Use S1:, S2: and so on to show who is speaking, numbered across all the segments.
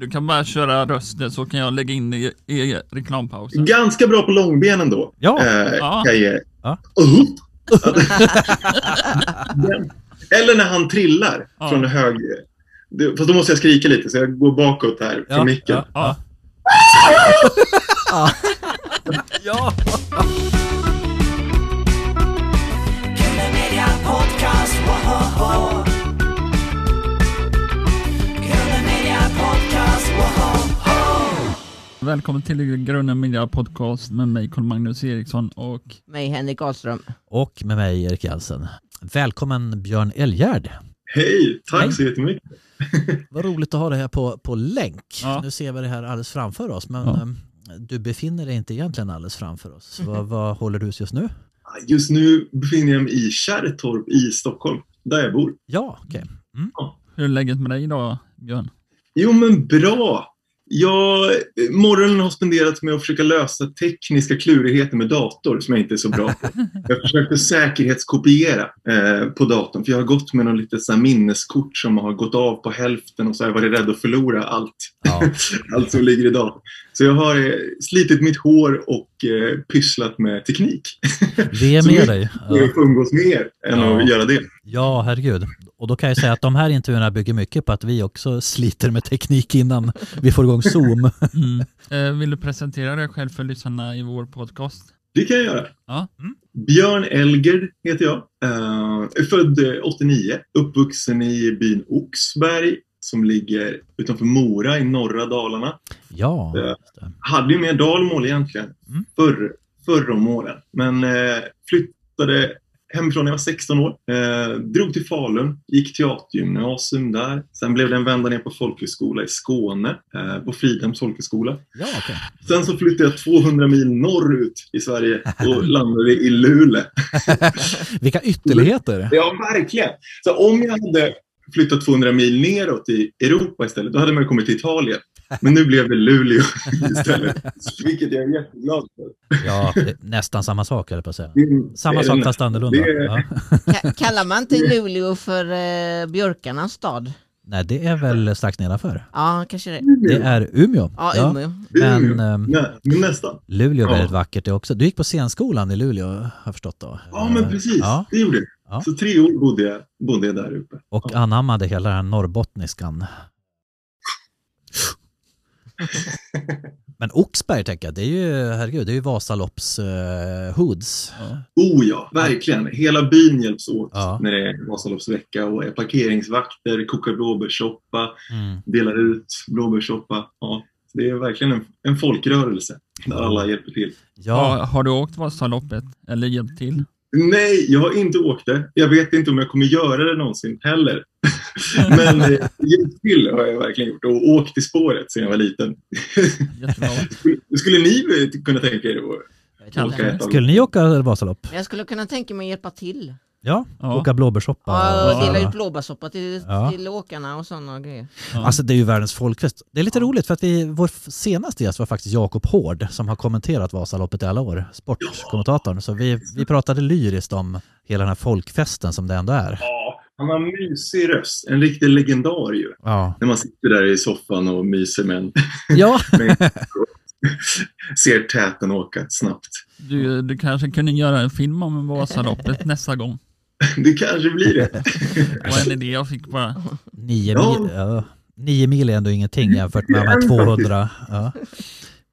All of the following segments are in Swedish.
S1: Du kan bara köra rösten så kan jag lägga in i, i reklampausen.
S2: Ganska bra på långben då.
S3: Ja.
S2: Eh,
S1: Ja.
S2: kan jag.
S3: Ja.
S2: Uh. Eller när han trillar
S1: Ja.
S2: från hög... Fast då måste jag skrika lite, så jag går bakåt här från
S3: Ja,
S2: micken.
S3: ja.
S1: Ja.
S3: Ja.
S4: Podcast,
S1: Välkommen till Grunden Media Podcast med mig Carl-Magnus Eriksson och
S5: Mig Henrik Ahlström.
S3: Och med mig Erik Jensen. Välkommen Björn Elgärd.
S2: Hej, tack
S3: Hej.
S2: så jättemycket.
S3: Vad roligt att ha dig här på, på länk.
S1: Ja.
S3: Nu ser vi det här alldeles framför oss, men
S1: Ja.
S3: ehm, du befinner dig inte egentligen alldeles framför oss. Vad, vad håller du just nu?
S2: Just nu befinner jag mig i Kärrtorp i Stockholm, där jag bor.
S3: Ja, okej. Mm.
S1: hur är läget med dig idag Björn?
S2: Jo, men bra. Jag, morgonen har spenderat med att försöka lösa tekniska klurigheter med dator som jag inte är så bra på. Jag försökte säkerhetskopiera eh, på datorn för jag har gått med något litet så här minneskort som har gått av på hälften och så har jag varit rädd att förlora allt,
S3: Ja.
S2: allt som ligger i datorn. Så jag har eh, slitit mitt hår och eh, pysslat med teknik.
S3: Vi är med dig.
S2: Jag
S3: Ja.
S2: umgås mer än
S3: Ja.
S2: att göra det.
S3: ja, herregud. Och då kan jag säga att de här intervjuerna bygger mycket på att vi också sliter med teknik innan vi får igång Zoom.
S1: Mm. Eh, vill du presentera dig själv för lyssnarna i vår podcast?
S2: Det kan jag göra.
S1: Ja.
S2: Björn Elger heter jag. Uh, är född eh, 89, uppvuxen i byn Oxberg som ligger utanför Mora i norra Dalarna.
S3: Ja, det.
S2: Hade ju mer dalmål egentligen
S3: Mm.
S2: förr, förr om åren. Men eh, flyttade hemifrån när jag var 16 år. Eh, drog till Falun, gick teatergymnasium där. Sen blev det en vända ner på folkhögskola i Skåne, eh, på Fridhems folkhögskola.
S3: Ja, okej.
S2: Sen så flyttade jag 200 mil norrut i Sverige och landade i Luleå.
S3: Vilka ytterligheter.
S2: Ja, verkligen. Så om jag hade flyttat 200 mil neråt i Europa istället, då hade man kommit till Italien. Men nu blev det Luleå istället, vilket jag är jätteglad för.
S3: Ja, nästan samma sak, eller på att säga. Samma sak fast annorlunda.
S2: det
S3: Ja.
S5: Ka- kallar man inte Luleå för eh, björkarnas stad?
S3: Nej, det är väl strax nedanför.
S5: Ja, kanske det.
S3: Det är Umeå.
S5: Ja, Umeå.
S3: Men
S2: Umeå.
S3: ehm,
S2: Nej, nästan.
S3: Luleå är
S2: Ja.
S3: väldigt vackert det också. Du gick på scenskolan i Luleå har jag förstått då.
S2: Ja, men precis.
S3: Ja,
S2: Det gjorde jag.
S3: Ja.
S2: Så tre år bodde jag, bodde jag där uppe.
S3: och
S2: Ja.
S3: anammade hela den här norrbottniskan. Men Oxberg tänker jag, det är ju, herregud, det är ju Vasalopps eh, hoods.
S1: Ja.
S2: Oh ja, verkligen. Hela byn hjälps åt
S3: Ja.
S2: när det är Vasaloppsvecka och är parkeringsvakter, kokar blåbärssoppa,
S3: Mm.
S2: delar ut blåbärssoppa. Ja, det är verkligen en, en folkrörelse där alla hjälper till.
S3: Ja,
S1: Har, har du åkt Vasaloppet eller hjälpt till?
S2: Nej, jag har inte åkt det. Jag vet inte om jag kommer göra det någonsin heller. Men eh, hjälpt till har jag verkligen gjort och åkt i spåret sedan jag var liten. Skulle, skulle ni kunna tänka er att åka ett av
S3: skulle ni åka Vasalopp?
S5: Jag skulle kunna tänka mig att hjälpa till.
S3: Ja,
S1: Ja.
S3: åka blåbärssoppa.
S5: Ja,
S3: och-
S5: dela ut blåbärssoppa till,
S3: Ja.
S5: till åkarna och sådana grejer.
S1: Ja.
S3: Alltså det är ju världens folkfest. Det är lite roligt för att vi, vår senaste gäst var faktiskt Jakob Hård som har kommenterat Vasaloppet i alla år, sportkommentatorn. Så vi, vi pratade lyriskt om hela den här folkfesten som det ändå är.
S2: Han har en mysig röst. En riktig legendar ju.
S3: Ja,
S2: När man sitter där i soffan och myser med en,
S3: ja.
S2: ser täten åka snabbt.
S1: Du, du kanske kunde göra en film om Vasaloppet nästa gång.
S2: Det kanske blir det.
S1: Och en idé jag fick bara.
S3: Nio,
S2: Ja.
S3: mil, ja. Nio mil är ändå ingenting jämfört med de här 200. Ja.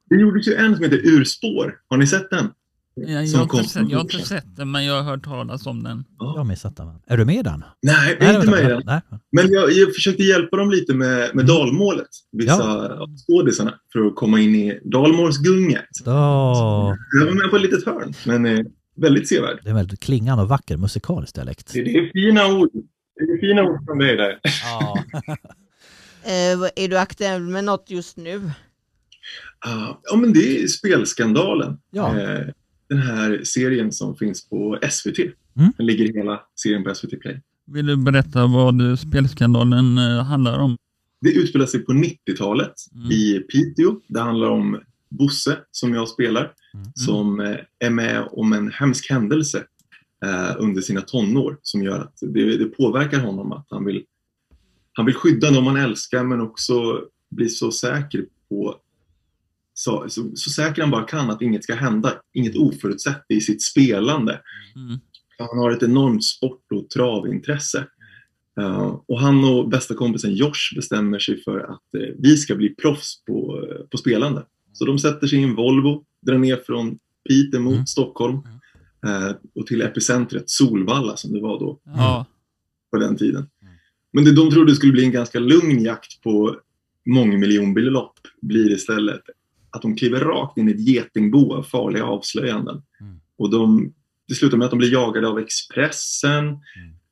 S2: Det gjordes ju en som heter Urspår. Har ni sett den?
S1: Jag, jag, har sett, jag har inte sett den, men jag har hört talas om den.
S3: Jag har missat den. Är du med i den?
S2: Nej, jag är inte med i den.
S3: Nej.
S2: Men jag, jag försökte hjälpa dem lite med, med dalmålet. Vissa av skådisarna för att komma in i dalmålsgunget.
S3: Då,
S2: Jag var med på ett litet hörn, men eh, väldigt sevärd.
S3: det är en väldigt klingande och vacker musikalisk dialekt.
S2: Det, det är fina ord. Det är fina ord från dig där.
S3: Ja.
S5: Vad- är du aktuell med något just nu?
S2: Ah, ja, men det är Spelskandalen.
S3: Ja.
S2: Eh, den här serien som finns på SVT.
S3: Mm.
S2: Den ligger hela serien på SVT Play.
S1: Vill du berätta vad spelskandalen eh, handlar om?
S2: Det utspelar sig på 90-talet
S1: Mm.
S2: i Piteå. Det handlar om Bosse, som jag spelar,
S3: Mm.
S2: som eh, är med om en hemsk händelse eh, under sina tonår som gör att det, det påverkar honom att han vill, han vill skydda dem han älskar men också blir så säker på så, så, så säker han bara kan att inget ska hända, inget oförutsett i sitt spelande.
S1: Mm.
S2: Han har ett enormt sport och travintresse. Uh, och han och bästa kompisen Josh bestämmer sig för att eh, vi ska bli proffs på, eh, på spelande. Så de sätter sig i en Volvo, drar ner från Piteå mot
S3: Mm.
S2: Stockholm eh, och till epicentret Solvalla som det var då
S1: Ja.
S2: på den tiden. Men det de trodde skulle bli en ganska lugn jakt på mångmiljonbelopp blir istället att de kliver rakt in i ett getingbo av farliga avslöjanden.
S3: Mm.
S2: Och de, det slutar med att de blir jagade av Expressen,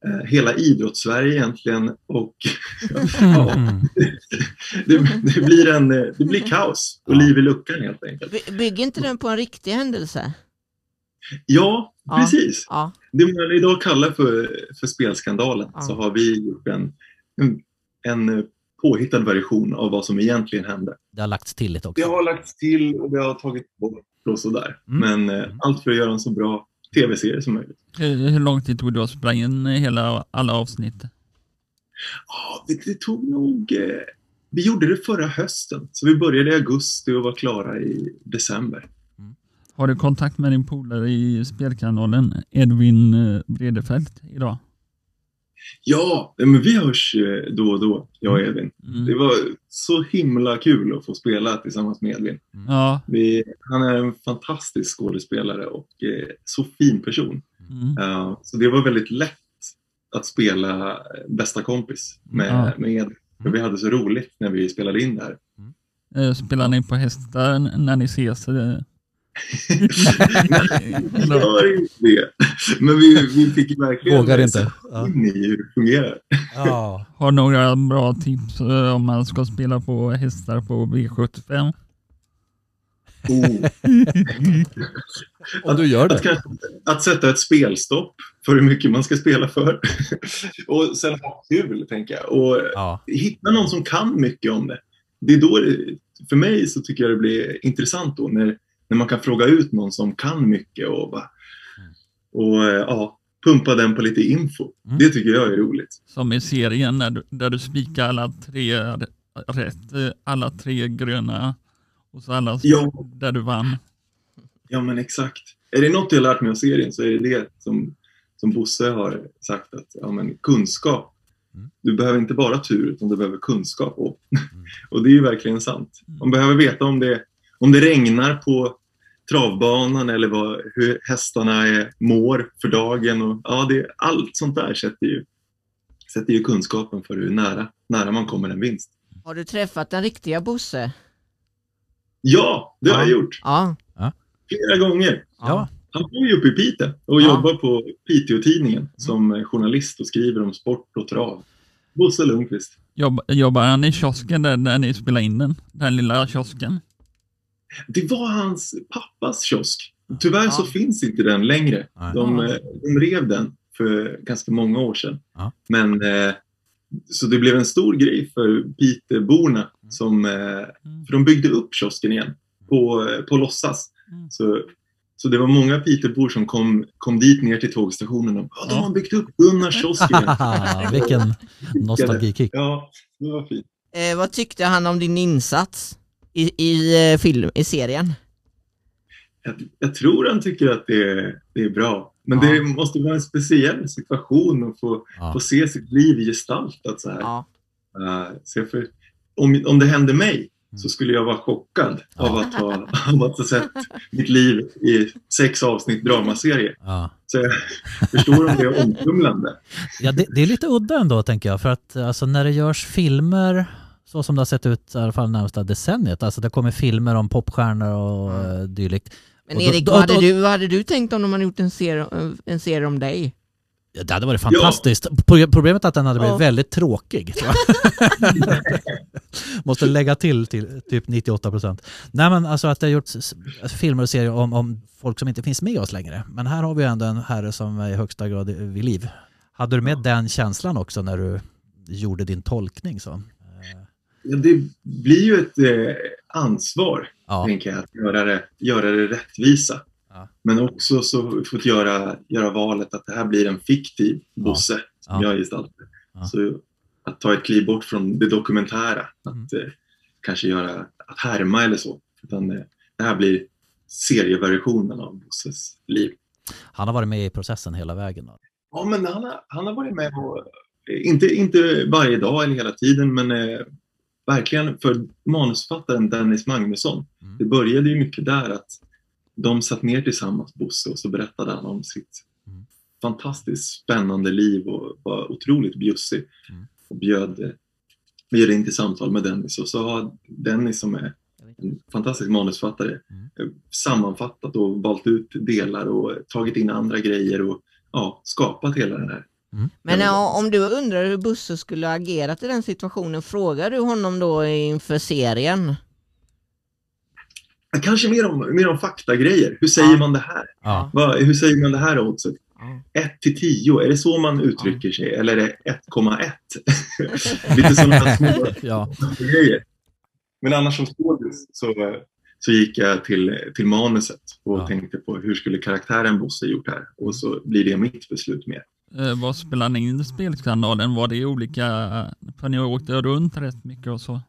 S2: eh, hela idrottssverige egentligen och ja,
S3: Mm.
S2: det, det, blir en, det blir kaos och
S3: Ja.
S2: liv i luckan helt enkelt.
S5: By- Bygger inte den på en riktig händelse?
S2: Ja,
S5: Ja.
S2: precis.
S5: Ja.
S2: Det man idag kallar för, för spelskandalen
S5: Ja.
S2: så har vi gjort en, en, en påhittad version av vad som egentligen hände.
S3: Det har lagts till lite
S2: Det
S3: också.
S2: har lagts till och det har tagit bort och sådär.
S3: Mm.
S2: Men eh, allt för att göra en så bra tv-serie som möjligt.
S1: Hur, hur lång tid tog det att spela in hela, alla avsnitt?
S2: Ja, det, det tog nog... Eh, vi gjorde det förra hösten, så vi började i augusti och var klara i december.
S1: Har du kontakt med din polare i spelkanalen Edvin eh, Bredefelt idag?
S2: Ja, men vi hörs eh, då och då, jag och Edvin. Det
S1: Mm.
S2: var så himla kul att få spela tillsammans med Edvin.
S1: Ja.
S2: Vi, han är en fantastisk skådespelare och eh, så fin person.
S1: Mm.
S2: Uh, så det var väldigt lätt att spela eh, bästa kompis med,
S1: Ja.
S2: med Edvin. För vi hade så roligt när vi spelade in det här.
S1: Spelar ni på hästar när ni ses?
S2: Vi gör inte det. Men vi, vi fick ju verkligen
S3: Vågar inte. Ja.
S2: in i hur det fungerar.
S3: Ja.
S1: Har några bra tips eh, om man ska spela på hästar på V75?
S2: Oh.
S3: Om du gör
S2: Att,
S3: det.
S2: kanske, att sätta ett spelstopp för hur mycket man ska spela för. och sen ha kul, tänker jag. Och
S3: Ja.
S2: hitta någon som kan mycket om det. Det är då för mig så tycker jag det blir intressant då när, när man kan fråga ut någon som kan mycket och, bara, och eh, ja, pumpa den på lite info.
S3: Mm.
S2: Det tycker jag är roligt.
S1: Som i serien när du, där du spikar alla tre rätt, eh, alla tre gröna och så alla
S2: Ja.
S1: där du vann.
S2: Ja men exakt. Är det något jag lärt mig av serien så är det det som, som Bosse har sagt att ja, men kunskap.
S3: Mm.
S2: Du behöver inte bara tur utan du behöver kunskap. Och, och det är ju verkligen sant. Man behöver veta om det, om det regnar på travbanan eller vad, hur hästarna är, mår för dagen. Och, ja, det, allt sånt där sätter ju, sätter ju kunskapen för hur nära, nära man kommer en vinst.
S5: Har du träffat den riktiga Bosse?
S2: Ja, det har
S5: Ja.
S2: jag gjort.
S5: Ja.
S2: Flera gånger.
S3: Ja.
S2: Han bor ju uppe i Piteå och
S5: Ja.
S2: jobbar på Piteå-tidningen som eh, journalist och skriver om sport och trav. Bosse Lundqvist.
S1: Jobb, jobbar han i kiosken där, där ni spelar in den? Den lilla kiosken?
S2: Det var hans pappas kiosk. Tyvärr så
S5: Ja.
S2: finns inte den längre. De, eh, de rev den för ganska många år sedan.
S3: Ja.
S2: Men eh, så det blev en stor grej för Piteborna som, eh, för de byggde upp kiosken igen på, på låtsas.
S1: Mm.
S2: Så, så det var många Pitebor som kom, kom dit ner till tågstationen och ja, de har byggt upp Gunnars kiosk igen.
S3: Vilken nostalgikick.
S2: Ja, det var fint.
S5: Eh, vad tyckte han om din insats i, i, eh, film, i serien?
S2: Jag, jag tror han tycker att det är, det är bra. Men
S5: Ja.
S2: det måste vara en speciell situation att få,
S3: Ja.
S2: få se sitt liv gestaltat så här.
S5: Ja.
S2: Uh, så för, om, om det hände mig
S3: Mm.
S2: så skulle jag vara chockad
S3: Ja.
S2: av, att ha, av att ha sett mitt liv i sex avsnitt dramaserie.
S3: Ja.
S2: Så jag förstår om det är omtumlande.
S3: Ja, det, det är lite udda ändå tänker jag, för att alltså, när det görs filmer så som det har sett ut i alla fall närmsta decenniet, alltså det kommer filmer om popstjärnor och uh, dylikt.
S5: Men
S3: Och
S5: Erik,
S3: då-
S5: vad, hade
S3: då-
S5: du, vad hade du tänkt om de hade gjort en serie, en serie om dig?
S3: Ja, Det hade varit fantastiskt. Pro- Problemet är att den hade blivit
S5: Ja.
S3: väldigt tråkig. Måste lägga till, till typ 98 procent. Nej men alltså att det har gjorts filmer och serier om, om folk som inte finns med oss längre. Men här har vi ändå en herre som är i högsta grad vid liv. Hade du med den känslan också när du gjorde din tolkning? Så?
S2: Det blir ju ett eh, ansvar,
S3: Ja,
S2: tänker jag, att göra det, göra det rättvisa.
S3: Ja.
S2: Men också så fått göra, göra valet att det här blir en fiktiv Bosse som
S3: Ja.
S2: jag gestaltar. Så att ta ett kliv bort från det dokumentära.
S3: Mm.
S2: Att, eh, kanske göra, att härma eller så. Utan eh, det här blir serieversionen av Bosses liv.
S3: Han har varit med i processen hela vägen. Då.
S2: Ja, men han har, han har varit med och, eh, inte, inte varje dag eller hela tiden, men eh, verkligen för manusförfattaren Dennis Magnusson.
S3: Mm.
S2: Det började ju mycket där att de satt ner tillsammans, Bosse, och så berättade han om sitt
S3: Mm.
S2: fantastiskt spännande liv och var otroligt bjussig.
S3: Mm.
S2: Och bjöd, bjöd in till samtal med Dennis. Och så har Dennis som är en fantastisk manusförfattare
S3: Mm.
S2: sammanfattat och valt ut delar och tagit in andra grejer och ja, skapat hela den här.
S5: Men ja, om du undrar hur Busse skulle ha agerat i den situationen, frågar du honom då inför serien?
S2: Kanske mer om, mer om faktagrejer. Hur säger
S5: Ja.
S2: man det här?
S3: Ja.
S2: Vad, hur säger man det här oddset?
S5: Ja.
S2: 1 till 10, är det så man uttrycker sig? Eller är det 1,1? Lite sådana små
S3: Ja.
S2: grejer. Men annars som skådis så, så gick jag till, till manuset och
S3: Ja.
S2: tänkte på hur skulle karaktären Bosse gjort här? Och så blir det mitt beslut mer.
S1: Eh, vad spelade ni in spelskandalen? Var det olika, för ni åkte runt rätt mycket och så?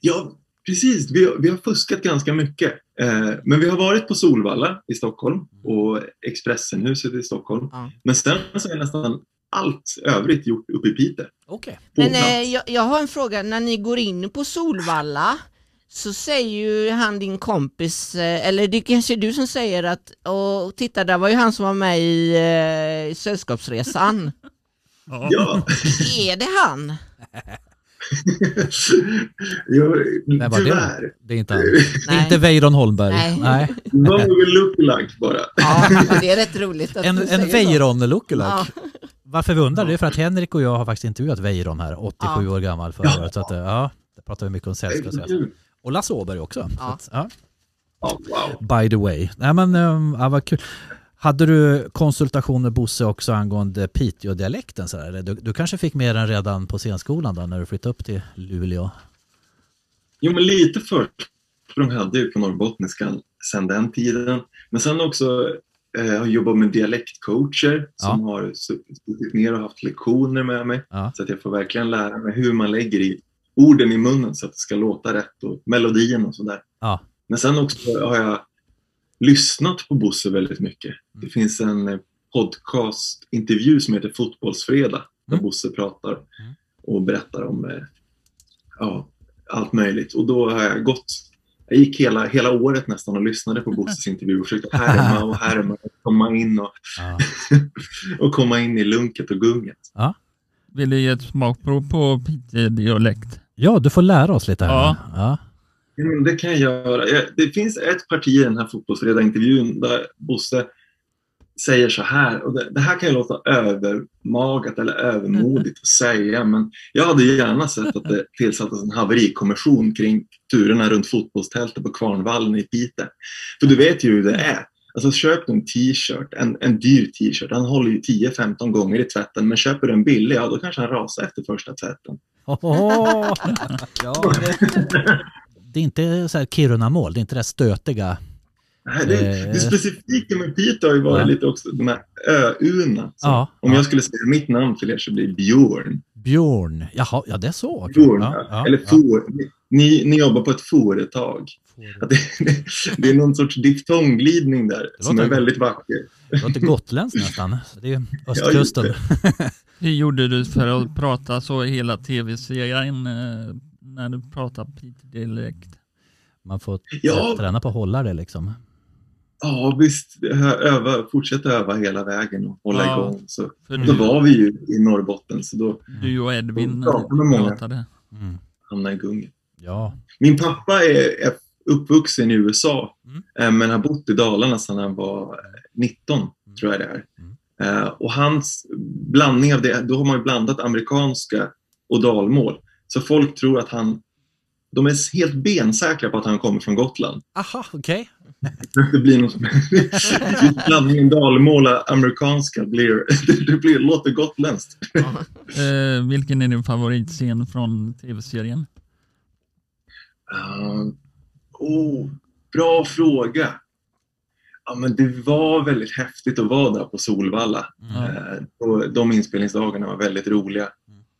S2: Ja, precis. Vi, har- vi har fuskat ganska mycket. Eh, men vi har varit på Solvalla i Stockholm och Expressenhuset i Stockholm.
S5: Ja.
S2: Men sen så är nästan allt övrigt gjort uppe i Piteå.
S3: Okej.
S2: På
S5: Men eh, jag, jag har en fråga, när ni går in på Solvalla så säger ju han din kompis, eh, eller det kanske är du som säger att, och titta där var ju han som var med i eh, Sällskapsresan.
S2: Ja,
S5: är det han?
S2: ja
S3: Vem var det
S2: tyvärr.
S3: Det är inte han.
S5: Nej.
S3: Inte Weiron Holmberg.
S5: Nej.
S3: Nej.
S2: Det var nog lookalike bara.
S5: Ja, det är rätt roligt att
S3: En,
S5: du
S3: en. Weiron lookalike.
S5: Ja.
S3: Varför vi undrar det är för att Henrik och jag har faktiskt intervjuat Weiron här, 87 år gammal förra
S2: Ja.
S3: året. Så att, eh, ja, det pratar vi mycket om sällskapsresan. Och Lasse Åberg också. Så
S5: Ja.
S3: att, ja.
S2: Ja, wow.
S3: By the way. Nej men, um, ja, vad kul. Hade du konsultation med Bosse också angående Piteå-dialekten? Så Du, du kanske fick med den redan på scenskolan då, när du flyttade upp till Luleå?
S2: Jo, men lite försprång hade jag ju på norrbottniskan sedan den tiden. Men sen också eh, har jag jobbat med dialektcoacher som har suttit ner och haft lektioner med mig.
S3: Ja.
S2: Så att jag får verkligen lära mig hur man lägger i orden i munnen så att det ska låta rätt och melodin och sådär.
S3: Ja.
S2: Men sen också har jag lyssnat på Bosse väldigt mycket.
S3: Mm.
S2: Det finns en eh, podcastintervju som heter Fotbollsfredag där
S3: Mm.
S2: Bosse pratar och berättar om eh, ja, allt möjligt. Och då har jag gått, jag gick hela, hela året nästan och lyssnade på Bosses intervju och försökte härma och härma och komma in och,
S3: Ja.
S2: och komma in i lunket och gunget.
S1: Vill du ge ett smakprov på Piteå-dialekt?
S3: Ja, du får lära oss lite här.
S1: Ja.
S3: Ja.
S2: Mm, det kan jag göra. Det finns ett parti i den här fotbollsfredag-intervjun där Bosse säger så här, och det, det här kan ju låta övermagat eller övermodigt att säga, men jag hade gärna sett att det tillsattes en haverikommission kring turerna runt fotbollstältet på Kvarnvallen i Piteå. För du vet ju hur det är. Alltså köp du en t-shirt, en, en dyr t-shirt, han håller ju 10-15 gånger i tvätten, men köper du en billig, ja då kanske han rasar efter första tvätten.
S3: Ohoho. ja det, det är inte så här Kiruna-mål, det är inte det stötiga.
S2: Nej, det,
S3: Eh.
S2: det specifika med Piteå har ju varit
S3: Ja.
S2: lite också de här ö-una. Så
S3: Ja,
S2: Om
S3: ja.
S2: jag skulle säga mitt namn till er så blir det Björn.
S3: Björn. Jaha, ja det är så.
S2: Björn Eller for. Ni, ni jobbar på ett företag. Det, det, det är någon sorts diftongglidning där som
S3: låter-
S2: är väldigt vacker.
S3: Det låter gotländskt nästan. Det är östkusten.
S2: Ja,
S1: Hur gjorde du för att prata så i hela tv-serien eh, när du pratar Piteå-dialekt?
S3: Man får
S2: Ja.
S3: träna på att hålla det liksom.
S2: Ja, visst. Öva, fortsätta öva hela vägen och hålla
S1: Ja.
S2: igång. Så, då var vi ju i Norrbotten så då
S1: du och Edvin
S2: Ja, med många.
S1: pratade.
S3: Mm.
S2: hamnade i gunget.
S3: Ja.
S2: Min pappa är, är uppvuxen i USA
S3: Mm.
S2: eh, men har bott i Dalarna sedan han var eh, 19, tror jag det är.
S3: Mm.
S2: Eh, Och hans blandning av det, då har man ju blandat amerikanska och dalmål. Så folk tror att han, de är helt bensäkra på att han kommer från Gotland.
S3: Aha, okej.
S2: Det blir något blandningen dalmål och amerikanska blir, det blir, låter gotländskt.
S1: Eh, vilken är din favoritscen från tv-serien?
S2: Uh, oh, bra fråga. Ja, men det var väldigt häftigt att vara där på Solvalla.
S3: Mm.
S2: Eh, och de inspelningsdagarna var väldigt roliga.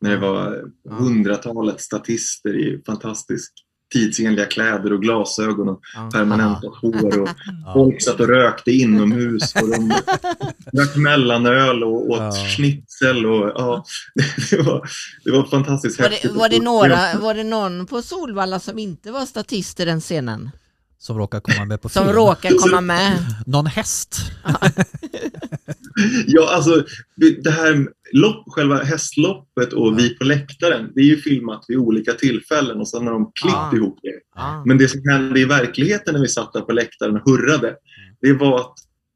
S2: När det var hundratalet statister i fantastiskt tidsenliga kläder och glasögon och
S5: Ja.
S2: permanenta hår. Och
S3: Ja.
S2: folk satt och rökte inomhus och de drack mellanöl och åt
S3: Ja.
S2: schnitzel. Och, ja, det, var, det var fantastiskt
S5: Var det,
S2: häftigt.
S5: var, det några, var det någon på Solvalla som inte var statist i den scenen?
S3: Som råkar komma med på
S5: Som
S3: film.
S5: råkar komma med?
S3: Någon häst.
S2: Ja, alltså det här lopp, själva hästloppet och vi på läktaren, det är ju filmat vid olika tillfällen och sen har de klippt
S5: Ah.
S2: ihop det.
S5: Ja.
S2: Men det som hände i verkligheten när vi satt där på läktaren och hurrade, det var att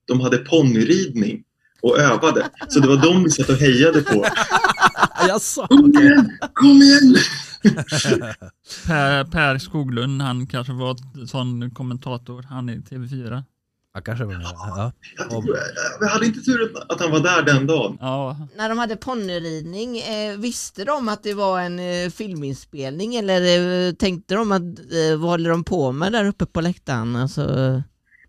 S2: de hade ponnyridning och övade. Så det var de vi satt och hejade på.
S3: Jaså?
S2: Kom igen! Kom igen!
S1: Per, per Skoglund, han kanske var ett sån kommentator, han är TV4.
S3: Ja, kanske var det. Ja.
S2: Jag, tycker- jag hade inte tur att- att han var där den dagen.
S1: Ja,
S5: När de hade ponnyridning, eh, visste de att det var en eh, filminspelning eller eh, tänkte de att eh, vad håller de på med där uppe på läktaren? Alltså,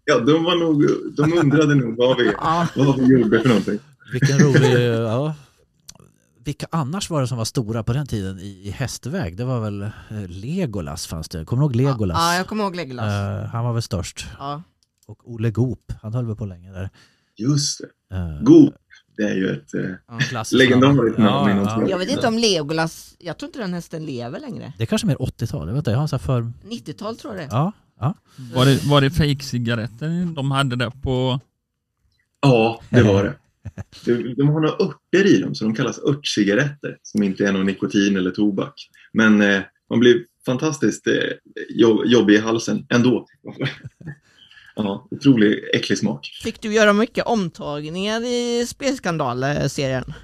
S2: Ja, de, var nog, de undrade nog vad vi,
S5: ja.
S2: vad vi gjorde för någonting.
S3: Vilken rolig... Ja. Vilka annars var det som var stora på den tiden i, i hästväg? Det var väl eh, Legolas fanns det. Kommer du ihåg Legolas?
S5: ja, jag kommer ihåg Legolas.
S3: Eh, han var väl störst.
S5: Ja.
S3: Och Olle Goop, han höll väl på länge där.
S2: Just det.
S3: Uh,
S2: God, det är ju ett...
S3: Klassiskt
S2: Legendariskt namn
S3: Ja, ja.
S5: Jag vet inte om Legolas, jag tror inte den hästen lever längre.
S3: Det är kanske mer 80-tal, jag vet inte, jag har så här för...
S5: 90-tal tror jag det är.
S3: Ja, ja.
S1: var det, var det fake-cigaretter de hade där på...
S2: Ja, det var det. De, har några örter i dem, så de kallas örtcigaretter, som inte är någon nikotin eller tobak. Men eh, man blir fantastiskt eh, jobb, jobbig i halsen ändå. ja, otroligt äcklig smak.
S5: Fick du göra mycket omtagningar i Spelskandal-serien?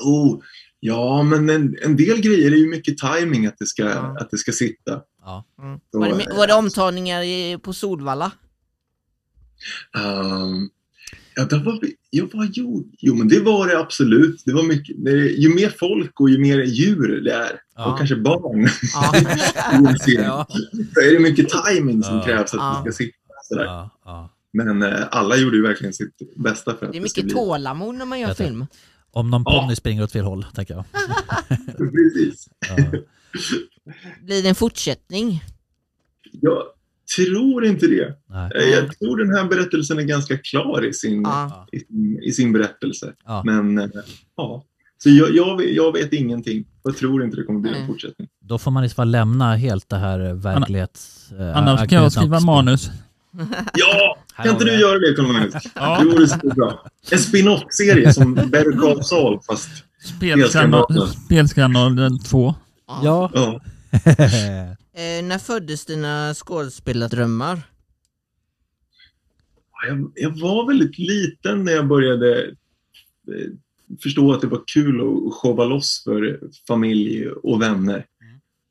S2: Oh, ja, men en, en del grejer är ju mycket timing att det ska,
S5: Ja.
S2: att det ska sitta.
S3: ja.
S5: Mm.
S2: Så,
S5: Var, det,
S2: eh,
S5: var det omtagningar i, på Solvalla?
S2: Ehm, ja, det var, vi- ja, vad jo, jo, men det var det absolut. Det var mycket, det, ju mer folk och ju mer djur det är,
S3: Ja.
S2: och kanske barn,
S5: Ja.
S3: Ja.
S2: så är det mycket timing som
S3: Ja.
S2: krävs att
S5: Ja.
S2: det ska sitta. Sådär.
S3: Ja, ja.
S2: Men eh, alla gjorde ju verkligen sitt bästa för att
S5: Det är
S2: det
S5: mycket
S2: bli...
S5: tålamod när man gör film.
S3: Om någon
S2: Ja.
S3: ponny springer åt fel håll, tänker jag.
S2: Precis.
S3: Ja.
S5: Blir det en fortsättning?
S2: Jag tror inte det.
S3: Nej.
S2: Eh, Jag tror den här berättelsen är ganska klar i sin,
S5: Ja.
S2: i sin, i sin berättelse.
S3: Ja.
S2: Men eh, ja, så jag, jag, vet- jag vet ingenting. Jag tror inte det kommer bli en fortsättning.
S3: Då får man i så fall lämna helt det här verklighets... eh,
S1: Annars kan jag skriva manus.
S2: Ja! Kan inte du
S3: det.
S2: göra det, Carl-Magnus?
S1: Ja.
S2: Det vore så bra. En spin-off-serie som Better Call Saul, fast
S1: Spelskandal, Spelskandalen 2.
S3: Ja.
S2: ja.
S5: Eh, när föddes dina skådespelardrömmar?
S2: Jag, jag var väldigt liten när jag började eh, förstå att det var kul att showa loss för familj och vänner.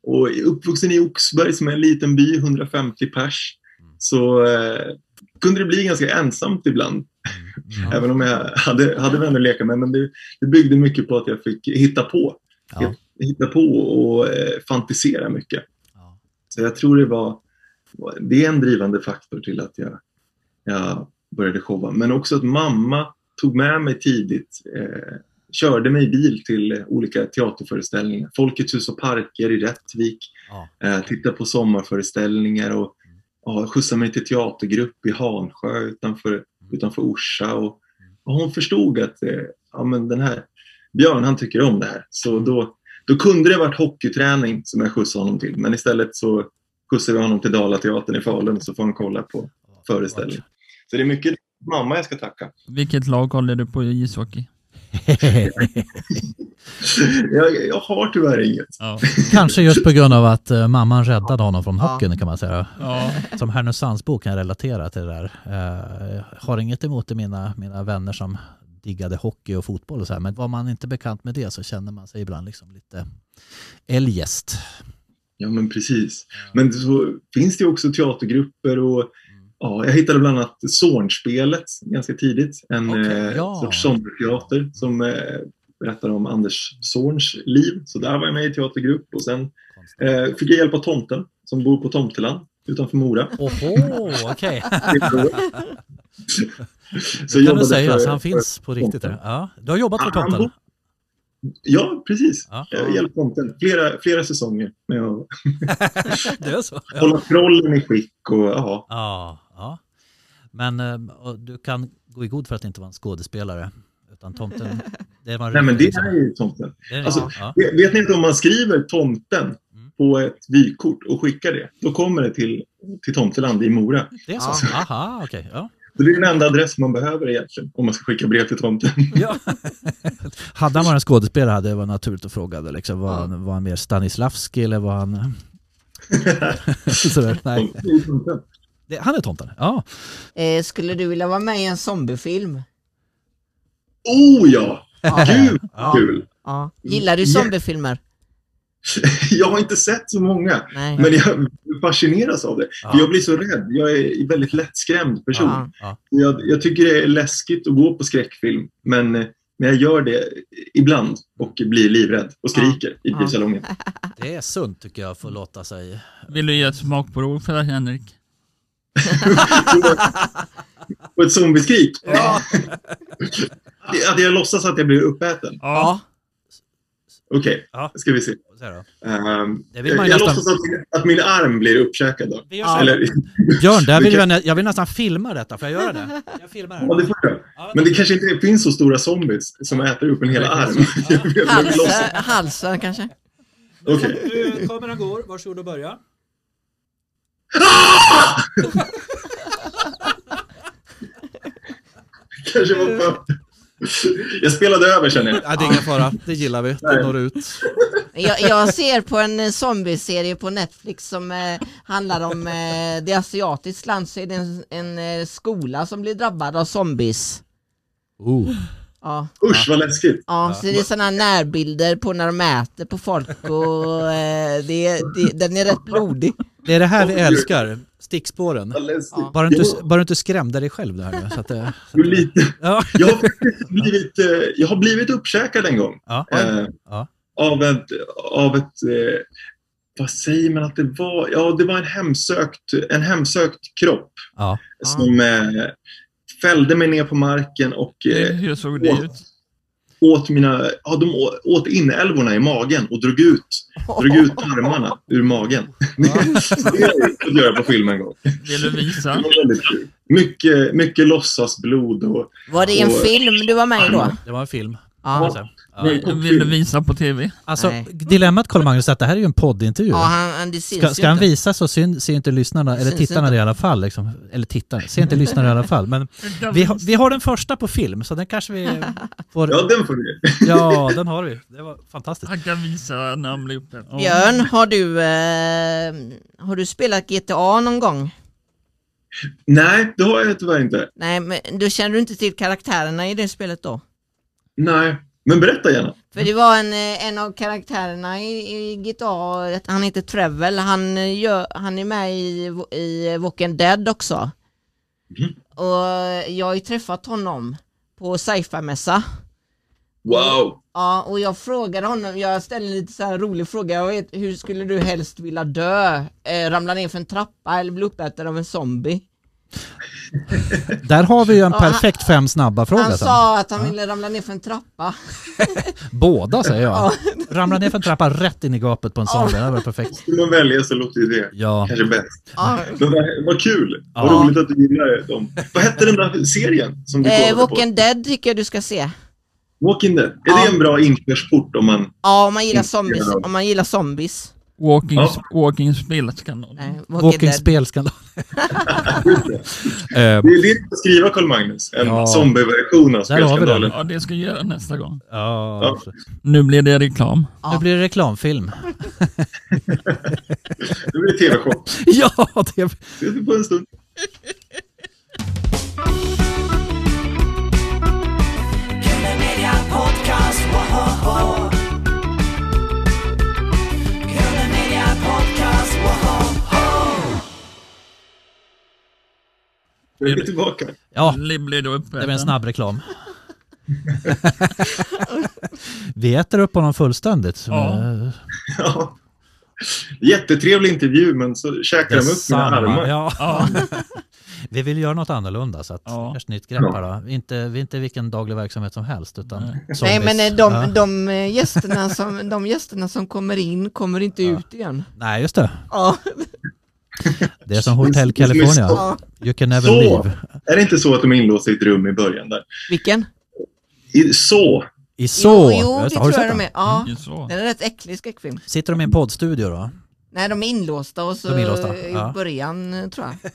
S2: Och uppvuxen i Oxberg som är en liten by, 150 pers, så eh, kunde det bli ganska ensamt ibland.
S3: Mm.
S2: Även om jag hade, hade vänner att leka med. Men det, det byggde mycket på att jag fick hitta på.
S3: Ja.
S2: Hitta på och eh, fantisera mycket. Så jag tror det var, det är en drivande faktor till att jag, jag började showa. Men också att mamma tog med mig tidigt, eh, körde mig i bil till eh, olika teaterföreställningar. Folkets hus och parker i Rättvik,
S3: Ja.
S2: eh, titta på sommarföreställningar och ja, skjutsa mig till teatergrupp i Hansjö utanför, utanför Orsa. Och, och hon förstod att eh, ja, men den här Björn han tycker om det här. Så då, då kunde det varit hockeyträning som jag skjutsade honom till. Men istället så skjutsade vi honom till Dalateatern i Falun så får han kolla på föreställningen. Så det är mycket mamma jag ska tacka.
S1: Vilket lag håller du på i ishockey?
S2: Jag, jag har tyvärr inget.
S1: Ja.
S3: Kanske just på grund av att eh, mamman räddade honom från
S5: Ja.
S3: hockeyn kan man säga.
S1: ja.
S3: Som Härnösandsbo kan jag relatera till det där. Jag har inget emot det mina, mina vänner som diggade hockey och fotboll och så här. Men var man inte bekant med det så känner man sig ibland liksom lite eljest.
S2: Ja men precis. Men så finns det också teatergrupper och ja, jag hittade bland annat Zornspelet ganska tidigt. En
S3: Okej,
S2: eh,
S3: ja.
S2: sorts sommarteater som eh, berättar om Anders Zorns liv. Så där var jag med i teatergrupp och sen eh, fick jag hjälp av tomten som bor på Tomteland utanför Mora.
S3: Oho, okej.
S2: Så
S3: Så kan du säga,
S2: för-
S3: han
S2: för-
S3: finns på riktigt. Där. Ja, du har jobbat för tomten?
S2: Ja, precis.
S3: Ja.
S2: Jag hjälpte tomten flera, flera säsonger med att
S3: Det är så? Ja.
S2: hålla trollen i skick och ja.
S3: Ja, ja. Men eh, och du kan gå i god för att det inte var en skådespelare. Utan tomten, det var
S2: Nej, men det
S3: liksom-
S2: är ju tomten.
S3: det är
S2: alltså,
S3: ja.
S2: Vet vet ni inte om man skriver tomten
S3: Mm.
S2: på ett vykort och skickar det, då kommer det till, till Tomteland i Mora.
S3: Det är så?
S5: Ja.
S3: Aha, okej. Ja.
S2: Så det är den enda adress man behöver egentligen om man ska skicka brev till tomten.
S3: Ja. hade han varit en skådespelare hade det varit naturligt att fråga. det, Liksom, var,
S5: Ja.
S3: han, var han mer Stanislavski eller var han... Sådär, nej. Det, han är tomten? Ja.
S5: Eh, skulle du vilja vara med i en zombiefilm?
S2: Oh ja!
S5: Ja.
S2: Gud
S3: Ja.
S2: kul!
S5: ja. Gillar du zombiefilmer?
S2: Jag har inte sett så många,
S5: Nej.
S2: men jag fascineras av det.
S3: Ja.
S2: För Jag blir så rädd. Jag är en väldigt lättskrämd person.
S5: Ja.
S3: Ja.
S2: Jag, jag tycker det är läskigt att gå på skräckfilm, men, men jag gör det ibland och blir livrädd och skriker i biosalongen.
S3: Det är sunt tycker jag att få låta sig...
S1: Vill du ge ett smakprov för det, Henrik?
S2: Och ett zombieskrik.
S3: Ja.
S2: Att jag låtsas att jag blir uppäten.
S5: Ja.
S2: Okej,
S3: Ja.
S2: ska vi se.
S3: Här då. Det vill man
S2: jag
S3: nästan-
S2: låtsas att, min- att min arm blir uppkäkad då.
S3: Vi gör.
S2: Eller,
S3: Björn, där vill jag, jag vill nästan filma detta. Får jag göra det? Jag filmar
S2: ja, det
S3: det.
S2: får.
S3: Ja,
S2: Men det kanske inte finns så stora zombies som äter upp en hel arm.
S5: Halsen kanske?
S2: Okej.
S3: Nu kameran går, varsågod och börja.
S2: Kanske var för... Jag spelade över känner jag.
S3: Ja, det är ingen fara, det gillar vi. Det når ut.
S5: Jag, jag ser på en eh, zombieserie på Netflix som eh, handlar om eh, det asiatiskt land så är det en, en eh, skola som blir drabbad av zombies.
S3: Oh.
S5: Ja,
S2: Usch vad läskigt.
S5: ja så det är sådana närbilder på när de äter på folk och eh, det, det, den är rätt blodig.
S3: Det är det här vi älskar, stickspåren.
S5: Ja.
S3: Bara du inte, bara du inte skrämde dig själv det här nu. Så att så
S2: lite...
S3: ja.
S2: Jag har blivit, eh, jag har blivit uppkäkad en gång.
S3: Ja.
S2: Eh,
S3: Ja.
S2: Av ett, av ett eh, vad säger man att det var? Ja, det var en hemsökt, en hemsökt kropp
S3: Ja.
S2: som eh, fällde mig ner på marken och eh,
S1: Hur såg det
S2: åt,
S1: ut?
S2: åt mina, ja, de å- åt inälvorna i magen och drog ut, drog ut armarna ur magen. det har jag på film en gång.
S1: Vill du
S2: Det
S1: visa?
S2: var väldigt kul. Mycket, mycket låtsasblod och
S5: Var det en
S2: Och-
S5: film du var med i då?
S3: Det var en film.
S5: Ja,
S3: Ja.
S1: Vill du visa på tv?
S3: Alltså,
S5: Nej.
S3: dilemmat Carl Magnus är att det här är ju en poddintervju.
S5: ja han, han, det syns
S3: Ska,
S5: ju
S3: ska han
S5: inte.
S3: visa så syn, ser inte lyssnarna, eller
S5: Syns
S3: tittarna
S5: inte.
S3: det i alla fall. Liksom. Eller tittarna, ser inte lyssnarna i alla fall. Men vi, har- vi har den första på film, så den kanske vi får...
S2: ja, den får du.
S3: Ja, den har vi. Det var fantastiskt.
S1: Han kan visa när han blir uppe. Ja.
S5: Björn, har du, eh, har du spelat GTA någon gång?
S2: Nej, det har jag tyvärr inte.
S5: Nej, men då känner du inte till karaktärerna i det spelet då?
S2: Nej, men berätta gärna.
S5: För det var en, eh, en av karaktärerna i, i GTA, han heter Trevel, han, eh, gör, han är med i, i Walking Dead också.
S2: Mhm.
S5: Och jag har ju träffat honom på sci-fi-mässa.
S2: Wow!
S5: Ja, och jag frågade honom, jag ställde en lite så här rolig fråga, jag vet, hur skulle du helst vilja dö? Eh, ramla ner för en trappa eller bli uppäten av en zombie?
S3: Där har vi ju en perfekt fem snabba fråga
S5: Han
S3: sen.
S5: sa att han ville ramla ner för en trappa.
S3: Båda säger jag. Ramla ner för en trappa rätt in i gapet på en zombie, det var perfekt.
S2: Skulle man välja så låter ju det
S3: Ja,
S2: kanske bäst.
S5: Ja.
S2: Men vad, vad kul! Vad
S3: Ja.
S2: roligt att du gillar dem. Vad hette den där serien som du
S5: Eh,
S2: kollade på?
S5: Walking Dead tycker jag du ska se.
S2: Walking Dead. Är
S5: Ja.
S2: det en bra inkörsport om man...
S5: Ja, om man gillar zombies. Om man gillar zombies.
S1: Walking,
S2: Ja.
S1: walking spelkanal.
S5: Nej, Walking,
S3: spelskandal.
S2: Det är det du ska skriva Carl Magnus. En
S3: Ja.
S2: zombieversion av spelskandalen.
S1: Ja, det ska jag göra nästa gång.
S3: ja,
S1: Nu blir det reklam.
S3: nu blir det reklamfilm.
S2: Det blir tv-show.
S3: Ja, det
S2: Det är på en stund. Nu är vi tillbaka.
S3: Ja,
S1: Blir
S3: det blir en snabb reklam. Vi äter upp honom fullständigt.
S1: Ja.
S2: Ja. Jättetrevlig intervju, men så käkar de upp mina armar.
S3: Ja.
S1: Ja.
S3: Vi vill göra något annorlunda så att
S1: Ja.
S3: ja. nytt grepp här då. Inte, inte vilken daglig verksamhet som helst utan
S1: Nej.
S5: Men eh, de, de, eh, gästerna som, de gästerna som kommer in kommer inte
S3: Ja.
S5: ut igen.
S3: Nej just det,
S5: Ja,
S3: det är som Hotel California. You can never
S2: Så.
S3: leave.
S2: Är det inte så att de är inlåsta i ett rum i början där?
S5: Vilken?
S2: I, så.
S3: I så!
S5: Jo, jo det tror jag de
S3: den?
S5: är. Ja.
S1: Det är så.
S5: Den är rätt äcklig skräckfilm.
S3: Sitter de i en poddstudio då?
S5: Nej, de är inlåsta och så
S3: De är inlåsta,
S5: i
S3: ja.
S5: början tror jag.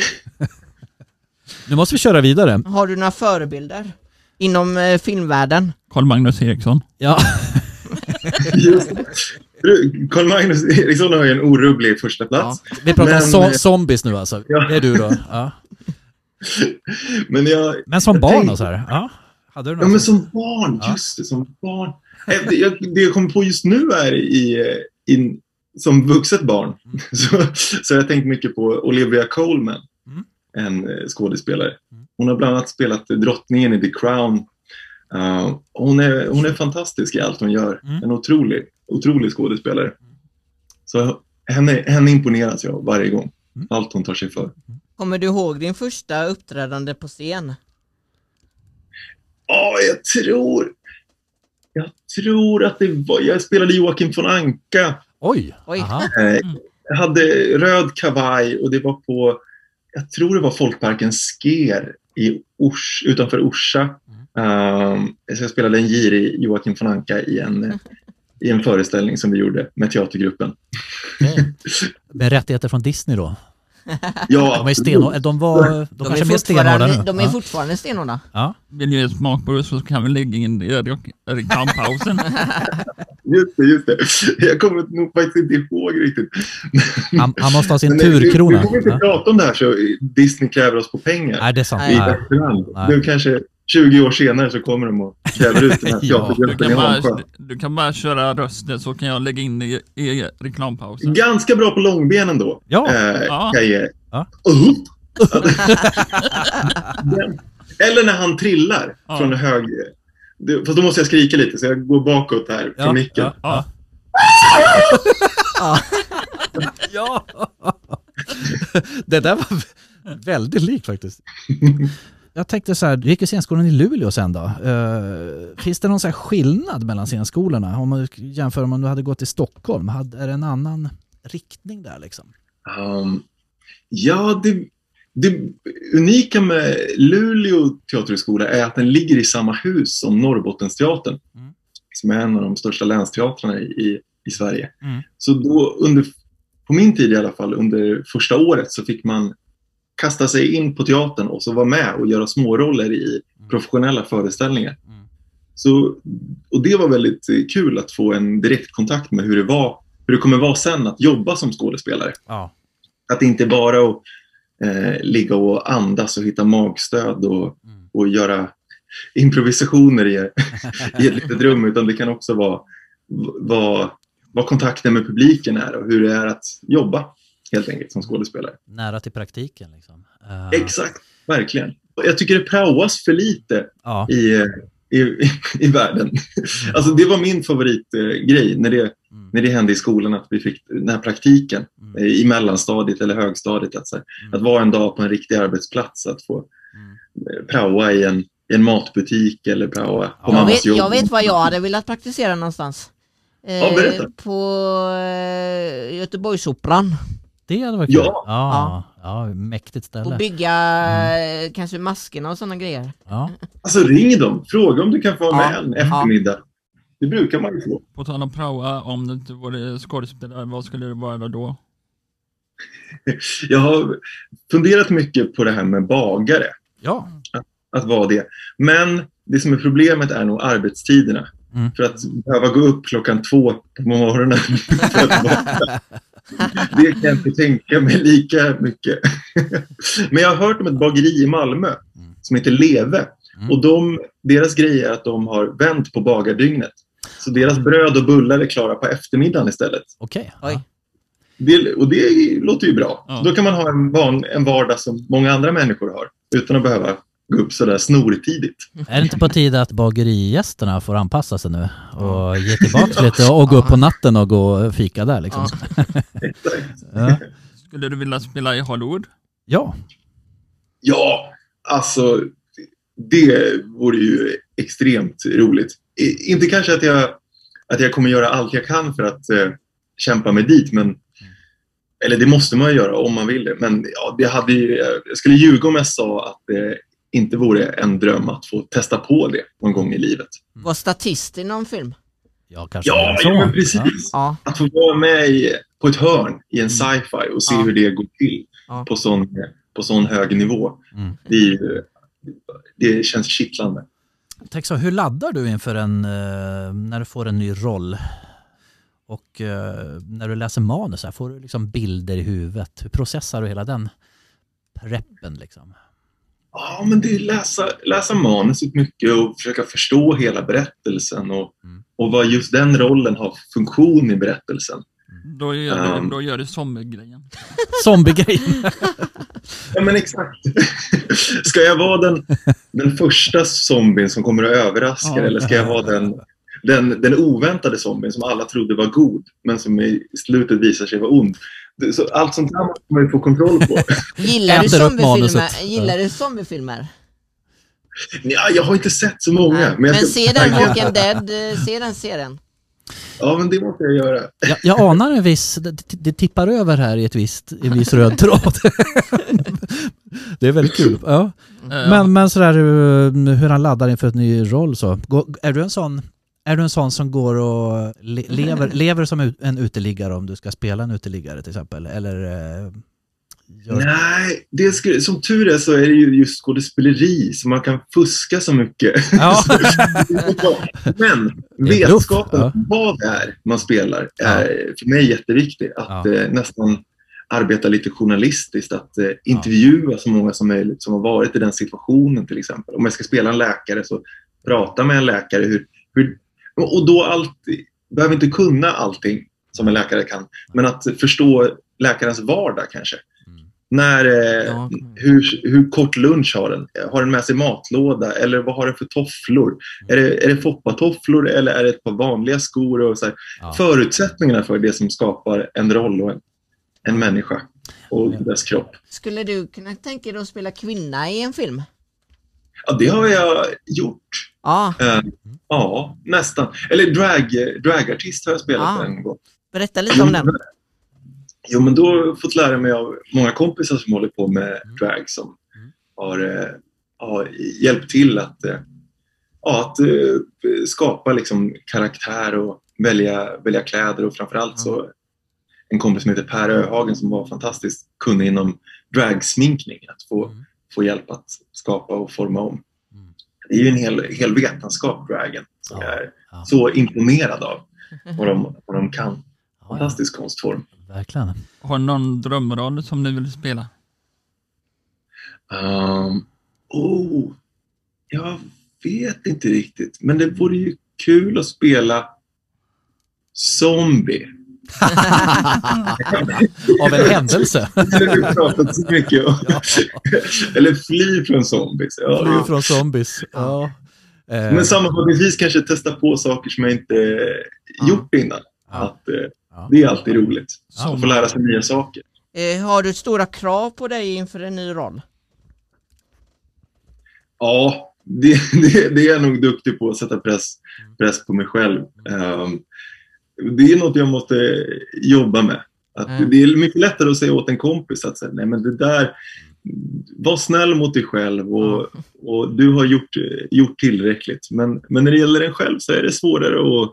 S3: Nu måste vi köra vidare.
S5: har du några förebilder inom eh, filmvärlden?
S1: Carl Magnus Eriksson.
S3: Ja,
S2: Carl Magnus Eriksson har ju en orubblig första plats.
S3: vi pratar
S2: Men,
S3: so- zombies nu alltså.
S2: Ja.
S3: Det är du då. Ja.
S2: Men jag...
S3: Men som
S2: jag
S3: barn
S2: tänkte-
S3: och så här. Ja. Hade du
S2: Ja, men
S3: som-
S2: barn.
S3: Ja.
S2: Just det, som barn. Eh, det jag, kommer på just nu är i, eh, in, som vuxet barn.
S3: Mm.
S2: Så, så jag tänkt mycket på Olivia Colman,
S3: Mm.
S2: en eh, skådespelare.
S3: Mm.
S2: Hon har bland annat spelat drottningen i The Crown. Uh, hon, är, hon är fantastisk i allt hon gör.
S3: Mm.
S2: En otrolig, otrolig skådespelare. Så henne, henne imponeras jag varje gång.
S3: Mm.
S2: Allt hon tar sig för.
S5: Kommer du ihåg din första uppträdande på scen?
S2: Ja, jag tror... Jag tror att det var... Jag spelade Joakim von Anka.
S3: Oj!
S5: Oj.
S2: Eh, Jag hade röd kavaj och det var på... Jag tror det var Folkparken Sker i Ors, utanför Orsa. Um, så jag spelade en girig Joakim von Anka i en, i en föreställning som vi gjorde med teatergruppen.
S3: Okej. Med rättigheter från Disney då?
S2: Ja,
S3: De, är stenhårda. de var de
S5: De
S3: kanske
S5: är,
S3: mer stenhårda
S5: fortfarande,
S3: nu.
S5: de är
S3: ja.
S5: fortfarande stenhårda.
S3: Ja.
S1: Vill du ge smak på det så kan vi lägga in det i rek- reklampausen.
S2: just det, just det. Jag kommer nog faktiskt inte ihåg riktigt.
S3: Han, han måste ha sin turkrona.
S2: vi får inte
S3: Ja.
S2: prata om det här så Disney kräver oss på pengar.
S3: Nej, det är sant.
S2: i
S3: Nej. Nej.
S2: Nu kanske 20 år senare så kommer de och kräver ut den här
S3: Ja,
S1: Du kan, bara, du kan bara köra rösten så kan jag lägga in i, i reklampausen.
S2: Ganska bra på långbenen då.
S3: Ja.
S2: Eh,
S1: Ja.
S2: kan jag ge.
S3: Ja.
S2: Uh. Eller när han trillar
S1: Ja.
S2: från hög... Det- Fast då måste jag skrika lite så jag går bakåt här från
S3: Ja,
S2: micken.
S3: ja,
S1: Ja.
S3: ja. det där var väldigt likt faktiskt. Jag tänkte så här, du gick ju scenskolan i Luleå sen då. Eh, finns det någon så skillnad mellan scenskolorna? Om man jämför om du hade gått i Stockholm, hade, är det en annan riktning där liksom?
S2: Um, ja, det, det unika med Luleå teaterhögskola är att den ligger i samma hus som Norrbottensteatern.
S3: Mm.
S2: Som är en av de största länsteatrarna i, i, i Sverige.
S3: Mm.
S2: Så då under, på min tid i alla fall, under första året så fick man kasta sig in på teatern och så vara med och göra småroller i professionella föreställningar.
S3: Mm.
S2: Så, och det var väldigt kul att få en direktkontakt med hur det var, hur det kommer vara sen att jobba som skådespelare.
S3: Ja.
S2: Att det inte bara att eh, ligga och andas och hitta magstöd och,
S3: Mm.
S2: och göra improvisationer i, i ett litet rum, utan det kan också vara vad, vad kontakten med publiken är och hur det är att jobba helt enkelt som skådespelare.
S3: Nära till praktiken liksom. Eh,
S2: Exakt, verkligen. Jag tycker det praoas för lite
S3: Ja.
S2: i, i, i, världen. Alltså det var min favoritgrej när det,
S3: Mm.
S2: när det hände i skolan att vi fick den här praktiken
S3: Mm.
S2: eh, i mellanstadiet eller högstadiet. Att, här,
S3: Mm.
S2: att vara en dag på en riktig arbetsplats, att få
S3: Mm.
S2: eh, praoa i en, i en matbutik eller praoa på
S3: Ja.
S5: Jag
S2: mammas
S5: vet,
S2: jobb.
S5: jag vet vad jag hade velat praktisera någonstans. Eh,
S2: Ja.
S5: På eh, Göteborgsoperan.
S3: Det hade varit kul.
S2: Ja.
S3: Ja. ja, mäktigt
S5: Och
S3: ställe.
S5: bygga
S2: Mm.
S5: eh, kanske maskerna och sådana grejer.
S3: Ja.
S2: Alltså ring dem, fråga om du kan få vara
S5: Ja.
S2: med en
S5: Ja.
S2: eftermiddag. Det brukar man ju få.
S1: På tal om praoa, om du inte vore skådespelare, vad skulle det vara då?
S2: Jag har funderat mycket på det här med bagare.
S3: ja.
S2: att vara det. Men det som är problemet är nog arbetstiderna.
S3: Mm.
S2: För att behöva gå upp klockan två på morgonen. för att det kan jag inte tänka mig lika mycket. Men jag har hört om ett bageri i Malmö som heter Leve.
S3: Mm.
S2: Och de, deras grej är att de har vänt på bagardygnet. Så deras bröd och bullar är klara på eftermiddagen istället.
S3: Okej. Ja.
S2: Det, och det låter ju bra.
S1: Ja.
S2: Då kan man ha en, van, en vardag som många andra människor har. Utan att behöva gå upp sådär snortidigt.
S3: Är det inte på tide att bagerigästerna får anpassa sig nu och ge tillbaka lite och gå upp på natten och gå och fika där liksom? Ja.
S1: Skulle du vilja spela i Hollywood?
S3: ja.
S2: Ja, alltså det vore ju extremt roligt. I, inte kanske att jag, att jag kommer göra allt jag kan för att eh, kämpa mig dit, men eller det måste man ju göra om man vill det. Men ja, det hade ju, jag skulle ljuga om jag sa att det inte vore en dröm att få testa på det någon gång i livet.
S5: Var statist i någon film?
S3: Ja, kanske
S2: Ja,
S3: så.
S2: ja men precis.
S5: Ja.
S2: Att få vara med i, på ett hörn i en sci-fi och se
S5: Ja.
S2: hur det går till
S5: Ja.
S2: på, sån, på sån hög nivå.
S3: Mm.
S2: Det, är ju- det känns kittlande.
S3: Så, hur laddar du inför en, eh, när du får en ny roll? Och eh, när du läser manus, här, får du liksom bilder i huvudet? Hur processar du hela den preppen? Liksom?
S2: Ja, men det är läsa, läsa manuset mycket och försöka förstå hela berättelsen och,
S3: Mm.
S2: och vad just den rollen har för funktion i berättelsen.
S1: Då gör,
S2: Um.
S1: du, då gör du zombiegrejen.
S3: Zombiegrejen!
S2: Ja, men exakt. Ska jag vara den, den första zombien som kommer att överraska
S1: Ja.
S2: eller ska jag vara den, den, den oväntade zombien som alla trodde var god men som i slutet visar sig vara ond? Så allt sånt här måste man ju få kontroll på.
S5: Gillar du zombiefilmer? Gillar du zombiefilmer?
S2: ja, jag har inte sett så många.
S5: Nej.
S2: jag
S5: Men
S2: ska-
S5: se den Walking Dead, eh, se den serien.
S2: Ja, men det måste jag göra.
S3: Jag, jag anar en viss, det, det tippar över här i ett visst, en viss röd tråd. det är väldigt kul. Ja. Men, men sådär eh, hur han laddar inför ett ny roll så. Är du en sån, är du en sån som går och le, lever, lever som en uteliggare om du ska spela en uteliggare till exempel? Eller eh,
S2: Nej, det skulle, som tur är så är det ju just skådespeleri så man kan fuska så mycket.
S3: Ja.
S2: Men vetskapen
S3: ja.
S2: om vad det är man spelar är för mig jätteviktig. Att
S3: Ja.
S2: eh, nästan arbeta lite journalistiskt, att eh, intervjua så många som möjligt som har varit i den situationen till exempel. Om jag ska spela en läkare så prata med en läkare. Hur, hur, och då alltid, behöver inte kunna allting som en läkare kan, men att förstå läkarens vardag kanske.
S3: Mm.
S2: När, eh,
S5: Ja.
S2: hur, hur kort lunch har den? Har den med sig matlåda? Eller vad har den för tofflor? Är det, är det foppatofflor eller är det ett par vanliga skor? Och så här.
S3: Ja.
S2: Förutsättningarna för det som skapar en roll och en, en människa och dess kropp.
S5: Skulle du kunna tänka dig att spela kvinna i en film?
S2: Ja, det har jag gjort.
S5: Ja,
S2: Eh, ja, nästan. Eller drag, dragartist har jag spelat
S5: Ah.
S2: en gång.
S5: berätta lite om den.
S2: Jo, men då har jag fått lära mig av många kompisar som håller på med drag som
S3: Mm.
S2: har, eh, har hjälpt till att, eh, ja, att eh, skapa liksom karaktär och välja, välja kläder och framförallt så en kompis som heter Per Öhagen som var fantastiskt kunnig inom dragsminkning. Att få,
S3: Mm.
S2: Få hjälp att skapa och forma om.
S3: Mm.
S2: Det är ju en hel, hel vetenskap, dragen, som
S3: Ja,
S2: jag är
S3: ja.
S2: så imponerad av. Vad de, vad de kan.
S3: Ja, ja,
S2: Fantastisk konstform.
S3: verkligen.
S1: Har du någon drömroll som du vill spela?
S2: Um, oh, jag vet inte riktigt. Men det vore ju kul att spela zombie.
S3: Av en händelse.
S2: Det har vi pratat så mycket om.
S3: Ja.
S2: Eller fly från zombies. Ja,
S3: Fly från zombies. Ja. Eh,
S2: Men sammanfattningsvis kanske testa på saker som jag inte
S5: Ja.
S2: gjort innan.
S3: Ja.
S2: Att, eh,
S3: Ja.
S2: det är alltid roligt.
S3: Ja.
S2: Att få lära sig nya saker.
S5: Eh, har du stora krav på dig inför en ny roll?
S2: Ja, det, det, det är jag nog duktig på att sätta press, press på mig själv. Ehm, det är något jag måste jobba med. Att
S5: Mm.
S2: Det är mycket lättare att säga åt en kompis att säga, nej men det där, var snäll mot dig själv och, och du har gjort, gjort tillräckligt. Men, men när det gäller en själv så är det svårare att,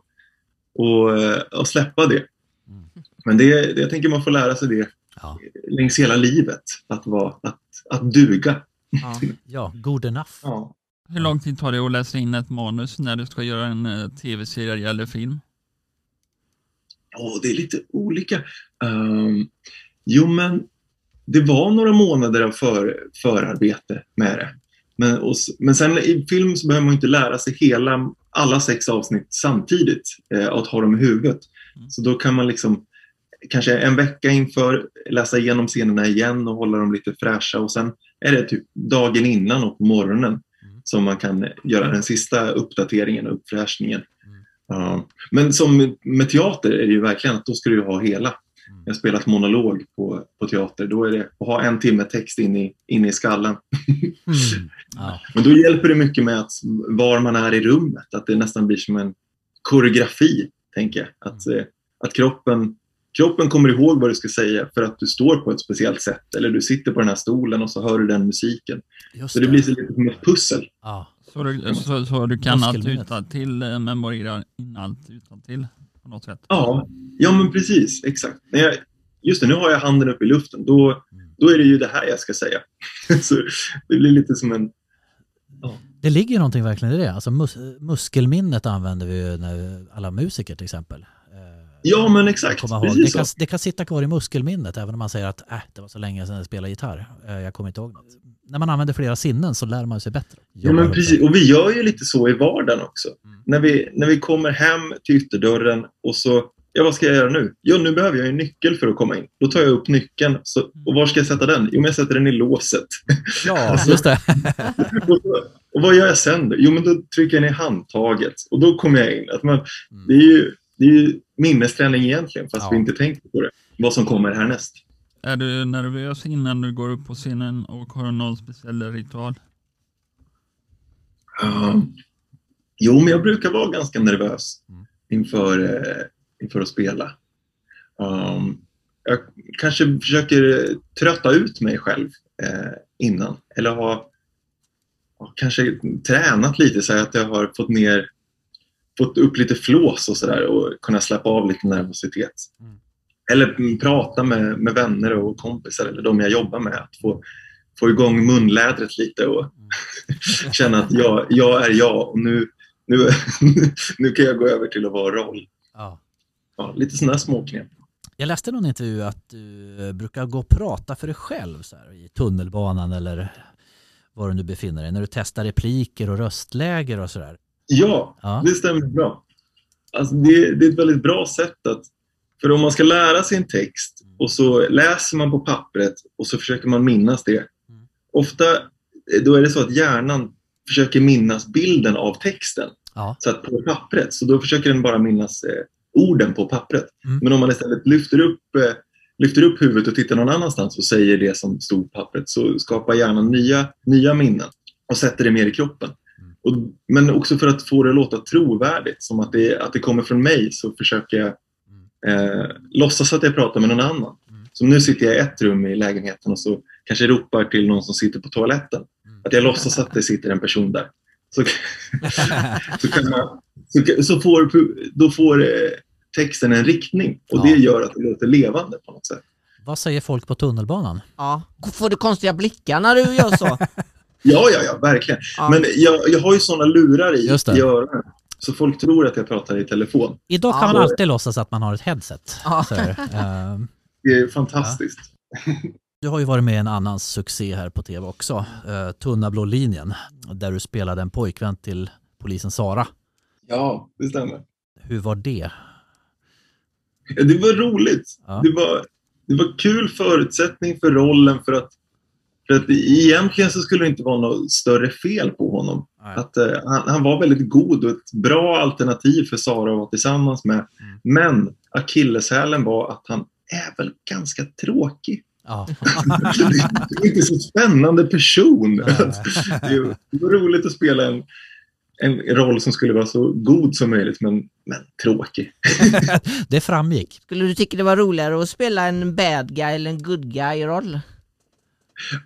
S2: att, att släppa det.
S3: Mm.
S2: Men det, det, jag tänker man får lära sig det
S3: Ja.
S2: längs hela livet, att, vara, att, att duga.
S5: Ja.
S3: ja, good enough.
S2: Ja.
S1: Hur lång tid tar det att läsa in ett manus när du ska göra en eh, tv-serie eller film?
S2: Åh, det är lite olika. Ehm, jo, men det var några månader av för, förarbete med det. Men, och, men sen i film så behöver man inte lära sig hela, alla sex avsnitt samtidigt, eh, att ha dem i huvudet.
S1: Mm.
S2: Så då kan man liksom kanske en vecka inför läsa igenom scenerna igen och hålla dem lite fräscha och sen är det typ dagen innan och på morgonen
S3: Mm.
S2: som man kan göra den sista uppdateringen och uppfräschningen.
S3: Mm.
S2: Men som med teater är det ju verkligen att då ska du ha hela, jag har spelat monolog på, på teater, då är det att ha en timme text in i, in i skallen.
S3: Mm. Ja.
S2: Men då hjälper det mycket med att var man är i rummet, att det nästan blir som en koreografi, tänker jag. Att, eh, att kroppen, kroppen kommer ihåg vad du ska säga för att du står på ett speciellt sätt eller du sitter på den här stolen och så hör du den musiken.
S3: Just
S2: Så det blir så lite som ett pussel.
S3: Ja.
S1: Så du, så, så du kan allt utan till eh, memorera in allt utan till på något sätt?
S2: Ja, ja men precis. Exakt. När jag, just det, nu har jag handen upp i luften. Då, då är det ju det här jag ska säga. så det blir lite som en...
S3: Det ligger ju någonting verkligen i det. Alltså mus muskelminnet använder vi ju när alla musiker till exempel. Eh,
S2: Ja, men exakt.
S3: Det, kan,
S2: så.
S3: det kan sitta kvar i muskelminnet även om man säger att äh, det var så länge sedan jag spelade gitarr. Eh, jag kommer inte ihåg något. När man använder flera sinnen så lär man sig bättre.
S2: Ja, men precis. Och vi gör ju lite så i vardagen också.
S3: Mm.
S2: När, vi, när vi kommer hem till ytterdörren och så, ja vad ska jag göra nu? Jo, nu behöver jag en nyckel för att komma in. Då tar jag upp nyckeln. Så, och var ska jag sätta den? Jo, men jag sätter den i låset.
S3: Ja, just det.
S2: och, så, och vad gör jag sen då? Jo, men då trycker jag ner handtaget och då kommer jag in. Att man,
S3: Mm.
S2: det, är ju, det är ju minnesträning egentligen, fast
S3: Ja.
S2: vi inte tänker på det. Vad som kommer härnäst.
S1: Är du nervös innan du går upp på scenen och har någon speciell ritual?
S2: Ja. Jo, men jag brukar vara ganska nervös
S3: Mm.
S2: inför, eh, inför att spela. Um, jag kanske försöker trötta ut mig själv eh, innan. Eller ha, ha kanske tränat lite så att jag har fått ner fått upp lite flås och sådär och kunna släppa av lite nervositet.
S3: Mm.
S2: Eller prata med, med vänner och kompisar eller de jag jobbar med. Att få, få igång munlädret lite och känna att jag, jag är jag och nu, nu, nu kan jag gå över till att vara roll.
S3: Ja.
S2: Ja, lite sådana småknep.
S3: Jag läste någon intervju att du eh, brukar gå och prata för dig själv så här, i tunnelbanan eller var du nu befinner dig. När du testar repliker och röstläger och sådär.
S2: Ja,
S3: Ja.
S2: det stämmer bra. Alltså det, det är ett väldigt bra sätt att... För om man ska lära sig en text och så läser man på pappret och så försöker man minnas det. Ofta eh, då är det så att hjärnan försöker minnas bilden av texten.
S3: Ja.
S2: Så att på pappret, så då försöker den bara minnas eh, orden på pappret.
S3: Mm.
S2: Men om man istället lyfter upp, eh, lyfter upp huvudet och tittar någon annanstans och säger det som stod på pappret så skapar hjärnan nya, nya minnen och sätter det mer i kroppen.
S3: Mm.
S2: Och, men också för att få det att låta trovärdigt, som att det, att det kommer från mig så försöker jag eh, låtsas att jag pratar med någon annan.
S3: Mm.
S2: Som nu sitter jag i ett rum i lägenheten och så kanske ropar till någon som sitter på toaletten.
S3: Mm.
S2: Att jag låtsas att det sitter en person där. Så, så, kan man, så, så får, då får eh, texten en riktning och
S3: Ja.
S2: det gör att det låter levande på något sätt.
S3: Vad säger folk på tunnelbanan?
S5: Ja. Får du konstiga blickar när du gör så?
S2: Ja, ja, ja, verkligen.
S5: Ja.
S2: Men jag, jag har ju sådana lurar i, i öronen. Så folk tror att jag pratar i telefon.
S3: Idag kan
S5: Ja.
S3: man alltid låtsas att man har ett headset.
S5: Ja.
S3: Så. Ehm,
S2: Det är fantastiskt.
S3: Du har ju varit med i en annan succé här på tv också, eh, Tunna blå linjen, där du spelade en pojkvän till polisen Sara.
S2: Ja, det stämmer.
S3: Hur var det?
S2: Ja, Det var roligt.
S3: Ja.
S2: Det, var, det var kul förutsättning för rollen för att, för att egentligen så skulle det inte vara något större fel på honom.
S3: Nej.
S2: Att, eh, han, han var väldigt god och ett bra alternativ för Sara att vara tillsammans med.
S3: Mm.
S2: Men akilleshälen var att han är väl ganska tråkig.
S3: Ja.
S2: Det är inte så spännande person. Det var roligt att spela en, en roll som skulle vara så god som möjligt men, men tråkig.
S3: Det framgick.
S5: Skulle du tycka det var roligare att spela en bad guy eller en good guy-roll?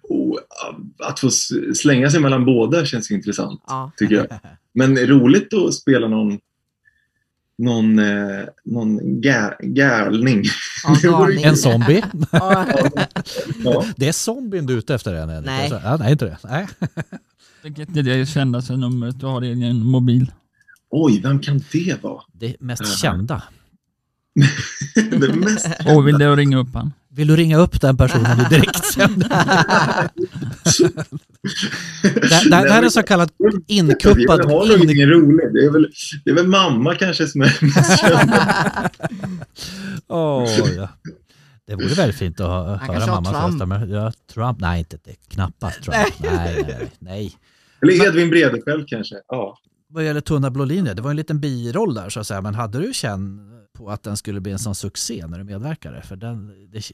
S2: Och att få slänga sig mellan båda känns intressant,
S5: Ja.
S2: tycker jag. Men roligt att spela någon, någon, eh, någon galning.
S5: Ja.
S3: En zombie.
S5: Ja.
S2: Ja.
S3: Det är zombien du är ute efter? Henrik.
S5: Nej.
S3: Alltså, nej, inte det. Nej.
S1: Vilket är det kändaste numret du har i din mobil?
S2: Oj, vem kan det vara?
S3: Det mest
S2: Mhm.
S3: kända.
S2: Det mest
S1: Och vill du ringa upp han?
S3: Vill du ringa upp den personen du direkt sänder? det, det, det här är så kallat inkuppad...
S2: Jag har nog
S3: In,
S2: ingen rolig. Det är, väl, det är väl mamma kanske som är mest känd.
S3: Åh, ja. Det vore väldigt fint att hö- höra mammas
S5: Trump.
S3: röst. Men, ja, Trump? Nej, inte det. Knappast Trump. Nej, nej, nej.
S2: Eller Edvin Bredefeld kanske. Ja.
S3: vad gäller Tunna blå linjer, det var en liten biroll där så att säga, men hade du känt på att den skulle bli en sån succé när du medverkade? För den, det,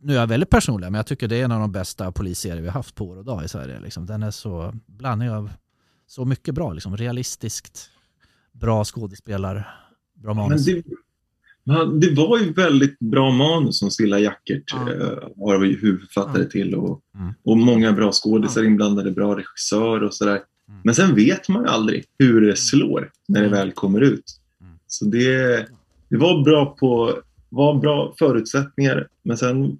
S3: nu är jag väldigt personlig, men jag tycker det är en av de bästa polisserier vi har haft på år och dag i Sverige. Liksom. Den är så blandning av så mycket bra, liksom. realistiskt, bra skådespelare, bra
S2: Men
S3: manus.
S2: det, man, det var ju väldigt bra manus som Stilla Jackert
S5: Ja.
S2: eh, var huvudförfattare till och,
S3: Mm.
S2: och många bra skådisar inblandade, bra regissör och sådär.
S3: Mm.
S2: Men sen vet man ju aldrig hur det slår när det
S3: Mm.
S2: väl kommer ut.
S3: Mm.
S2: Så det, det var bra på var bra förutsättningar men sen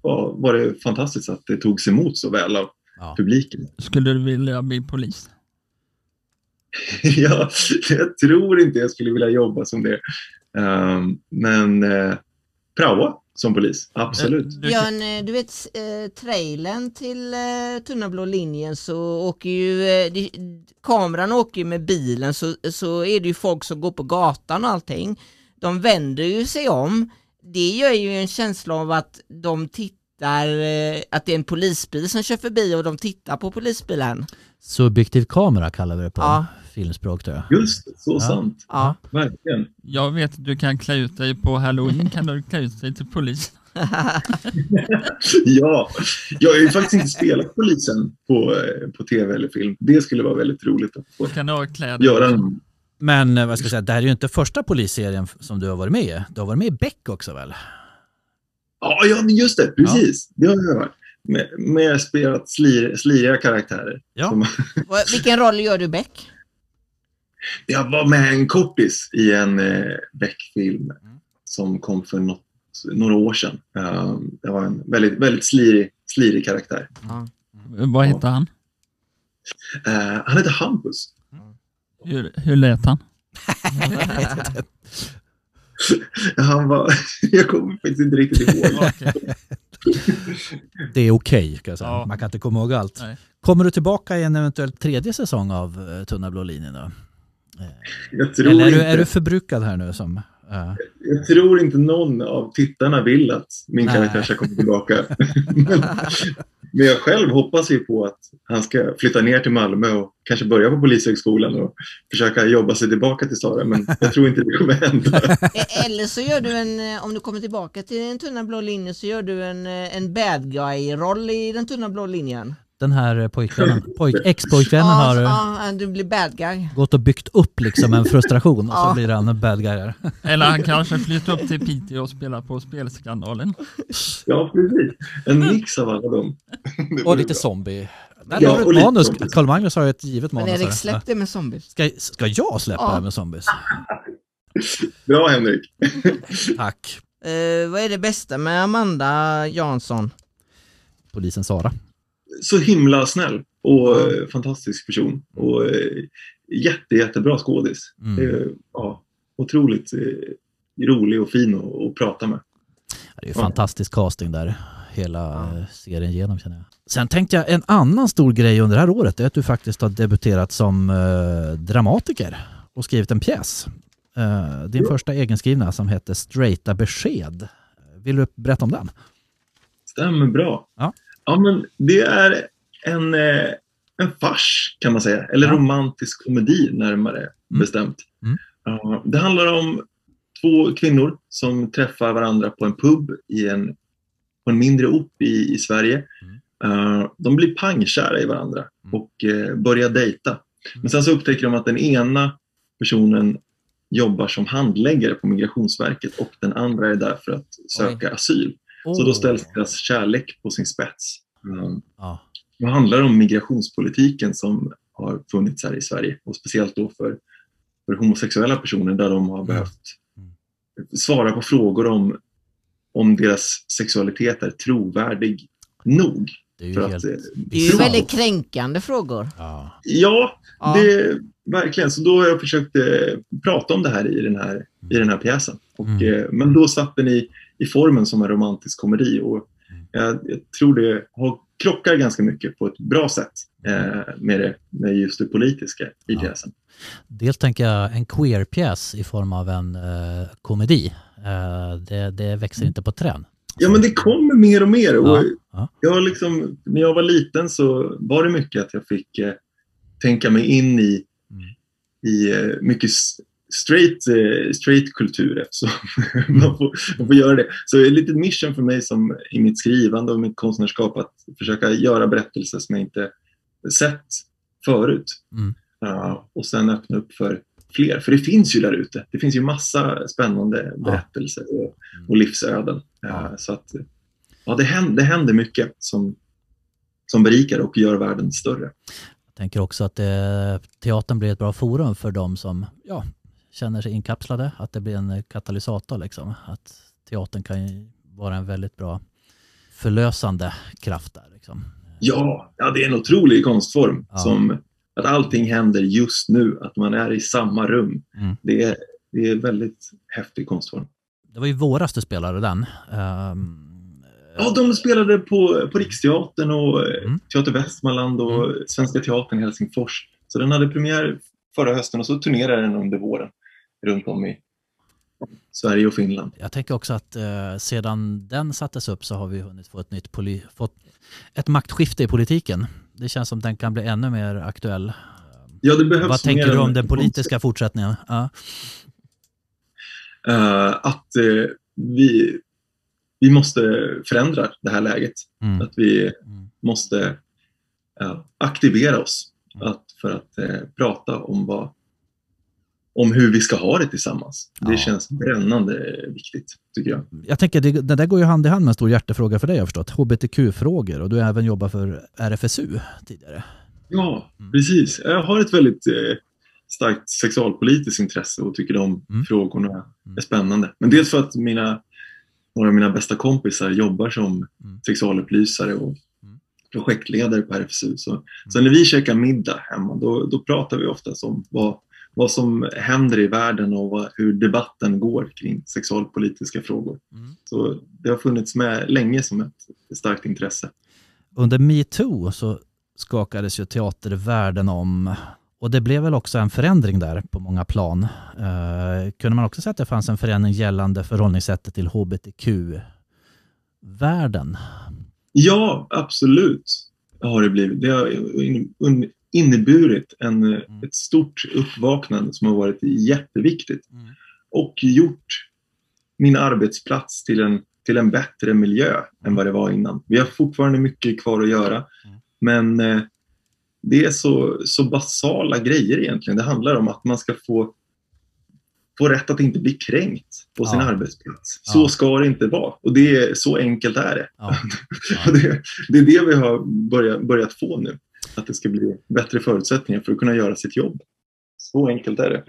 S2: var, var det fantastiskt att det togs emot så väl av
S3: Ja.
S2: publiken.
S1: Skulle du vilja bli polis?
S2: ja, jag tror inte jag skulle vilja jobba som det. Um, men uh, praoa som polis, absolut.
S1: Du,
S5: Björn, eh, du vet eh, trailern till eh, Tunna blå linjen så åker ju eh, de, kameran åker ju med bilen så, så är det ju folk som går på gatan och allting. De vänder ju sig om. Det gör ju en känsla av att de tittar, eh, att det är en polisbil som kör förbi och de tittar på polisbilen.
S3: Subjektiv kamera kallar vi det på
S5: Ja.
S3: filmspråk tror jag.
S2: Just så
S3: Ja.
S2: sant.
S5: Ja.
S2: Verkligen.
S1: jag vet att du kan klä ut dig på halloween. Kan du klä ut dig till polis?
S2: ja, jag har ju faktiskt inte spelat polisen på, eh, på tv eller film. Det skulle vara väldigt roligt att få
S1: Kan du ha kläder?
S2: göra en
S3: Men eh, vad ska jag säga, det här är ju inte första polisserien som du har varit med i. Du har varit med i Beck också väl?
S2: Ja, ja men just det. Precis. Det har jag varit. Med, med spelat slir, sliriga karaktärer.
S3: Ja.
S2: Som,
S5: Vilken roll gör du Beck?
S2: jag var med en kortis i en eh, Beck-film som kom för något, några år sedan. Um, det var en väldigt, väldigt slirig, slirig karaktär.
S1: Vad heter han?
S2: Eh, han heter Hampus.
S1: Hur, hur lät han?
S2: Han var, jag kommer faktiskt inte riktigt ihåg.
S3: Det är okej, kan jag säga.
S1: Ja.
S3: Man kan inte komma ihåg allt.
S1: Nej.
S3: Kommer du tillbaka i en eventuell tredje säsong av eh, Tunna blå linjen då?
S2: Jag tror,
S3: Eller är du, är du förbrukad här nu som... eh,
S2: jag tror inte någon av tittarna vill att min
S3: Nej.
S2: karaktär ska komma tillbaka. men, men jag själv hoppas ju på att han ska flytta ner till Malmö och kanske börja på Polishögskolan och försöka jobba sig tillbaka till Sara. Men jag tror inte det kommer hända.
S5: Eh, eller så gör du en, eh, om du kommer tillbaka till den tunna blå linjen så gör du en, eh, en bad guy-roll i den tunna blå linjen
S3: den här pojkvännen, pojk, ex-pojkvännen
S5: Ja,
S3: har eh,
S5: ja, du blir bad guy.
S3: gått och byggt upp liksom en frustration och så blir han en bad guy där.
S1: Eller han kanske flyttar upp till Piteå och spelar på Spelskandalen.
S2: Ja, precis. En mix av alla dem. Det
S3: Och lite
S2: bra.
S3: zombie. Där
S2: Ja,
S3: ett manus.
S2: zombie.
S3: Karl-Magnus har ju ett givet
S5: Men
S3: manus.
S5: Erik,
S3: här.
S5: släpp det med zombies.
S3: Ska, ska jag släppa
S5: Ja.
S3: det här med zombies?
S2: Bra Henrik.
S3: Tack.
S5: Eh, vad är det bästa med Amanda Jansson?
S3: Polisen Sara.
S2: Så himla snäll och eh, fantastisk person. Och eh, jätte, jättebra skådis.
S3: Mm.
S2: Eh, ja, otroligt rolig och fin att, att prata med.
S3: Det är
S2: Ja.
S3: fantastisk casting där, hela eh, serien igenom känner jag. Sen tänkte jag en annan stor grej under det här året är att du faktiskt har debuterat som eh, dramatiker och skrivit en pjäs. Eh, din
S2: Ja.
S3: första egenskrivna som heter Straighta besked. Vill du berätta om den?
S2: Stämmer bra.
S3: Ja.
S2: Ja men det är en, eh, en fars kan man säga. Eller
S3: Ja.
S2: romantisk komedi närmare
S3: Mm.
S2: bestämt.
S3: Mm.
S2: Det handlar om två kvinnor som träffar varandra på en pub i en, på en mindre ort i, i Sverige. Eh, de blir pangkära i varandra
S3: Mm.
S2: och eh, börjar dejta. Men sen så upptäcker de att den ena personen jobbar som handläggare på Migrationsverket och den andra är där för att söka asyl. Så då ställs deras kärlek på sin spets. Mm.
S3: Ja.
S2: Det handlar om migrationspolitiken som har funnits här i Sverige och speciellt då för, för homosexuella personer där de har
S3: Mm.
S2: behövt svara på frågor om, om deras sexualitet är trovärdig nog.
S3: Det är ju
S2: För
S3: helt...
S2: att, eh,
S5: Det är ju väldigt kränkande frågor.
S3: Ja.
S2: Ja,
S5: Ja.
S2: det, verkligen. Så då har jag försökt eh, prata om det här i den här, i den här pjäsen. Och,
S3: Mm.
S2: eh, men då satt den i, formen som en romantisk komedi. Och
S3: Mm.
S2: jag, jag tror det har, krockar ganska mycket på ett bra sätt eh, med, det, med just det politiska i
S3: Ja.
S2: pjäsen.
S3: Dels tänker jag en queer-pjäs i form av en eh, komedi. Eh, det, det växer inte på trän.
S2: Ja, men det kommer mer och mer. Och
S3: Ja, ja.
S2: Jag liksom, när jag var liten så var det mycket att jag fick eh, tänka mig in i,
S3: Mm.
S2: i eh, mycket straight, eh, straight kultur eftersom man, får, man får göra det. Så det är ett litet mission för mig som i mitt skrivande och mitt konstnärskap att försöka göra berättelser som jag inte sett förut.
S3: Mm.
S2: Uh, och sen öppna upp för fler. För det finns ju där ute. Det finns ju massa spännande berättelser och, och livsöden. Uh,
S3: Ja.
S2: Så att ja, det, händer, det händer mycket som, som berikar och gör världen större.
S3: Jag tänker också att eh, teatern blir ett bra forum för de som ja, känner sig inkapslade, att det blir en katalysator. Liksom. Att teatern kan vara en väldigt bra förlösande kraft där. Liksom.
S2: Ja, ja, det är en otrolig konstform.
S3: Ja.
S2: Som att allting händer just nu, att man är i samma rum.
S3: Mm.
S2: Det, är, det är en väldigt häftig konstform.
S3: Det var ju våras du spelade den. Ehm,
S2: Ja, de spelade på, på Riksteatern och eh,
S3: Mm.
S2: Teater Västmanland och Svenska Teatern i Helsingfors. Så den hade premiär förra hösten och så turnerade den under våren runt om i Sverige och Finland.
S3: Jag tänker också att eh, sedan den sattes upp så har vi hunnit få ett nytt fått ett maktskifte i politiken. Det känns som den kan bli ännu mer aktuell.
S2: Ja, det behövs
S3: Vad tänker du om den politiska fortsättningen? Ja.
S2: Eh, att eh, vi, vi måste förändra det här läget.
S3: Mm.
S2: Att vi
S3: Mm.
S2: måste eh, aktivera oss
S3: Mm.
S2: att, för att eh, prata om, vad, om hur vi ska ha det tillsammans. Det
S3: Ja.
S2: känns brännande viktigt, tycker jag.
S3: Jag tänker, det, det där går ju hand i hand med en stor hjärtefråga för dig har jag förstått. HBTQ-frågor och du har även jobbat för RFSU tidigare.
S2: Ja,
S3: Mm.
S2: precis. Jag har ett väldigt eh, starkt sexualpolitiskt intresse och tycker de
S3: Mm.
S2: frågorna
S3: Mm.
S2: är spännande. Men dels för att mina, några av mina bästa kompisar jobbar som
S3: Mm.
S2: sexualupplysare och
S3: Mm.
S2: projektledare på RFSU. Så, så när vi käkar middag hemma, då, då pratar vi oftast om vad, vad som händer i världen och vad, hur debatten går kring sexualpolitiska frågor.
S3: Mm.
S2: Så det har funnits med länge som ett starkt intresse.
S3: Under metoo så skakades ju teatervärlden om och det blev väl också en förändring där på många plan. Eh, kunde man också säga att det fanns en förändring gällande förhållningssättet till hbtq-världen?
S2: Ja, absolut har det blivit. Det har inneburit en,
S3: Mm.
S2: ett stort uppvaknande som har varit jätteviktigt
S3: Mm.
S2: och gjort min arbetsplats till en, till en bättre miljö än vad det var innan. Vi har fortfarande mycket kvar att göra,
S3: Mm.
S2: men eh, det är så, så basala grejer egentligen. Det handlar om att man ska få, få rätt att inte bli kränkt på sin
S3: Ja.
S2: arbetsplats. Så
S3: Ja.
S2: ska det inte vara. Och det är, så enkelt är det.
S3: Ja.
S2: Det, det är det vi har börjat, börjat få nu. Att det ska bli bättre förutsättningar för att kunna göra sitt jobb. Så enkelt är det.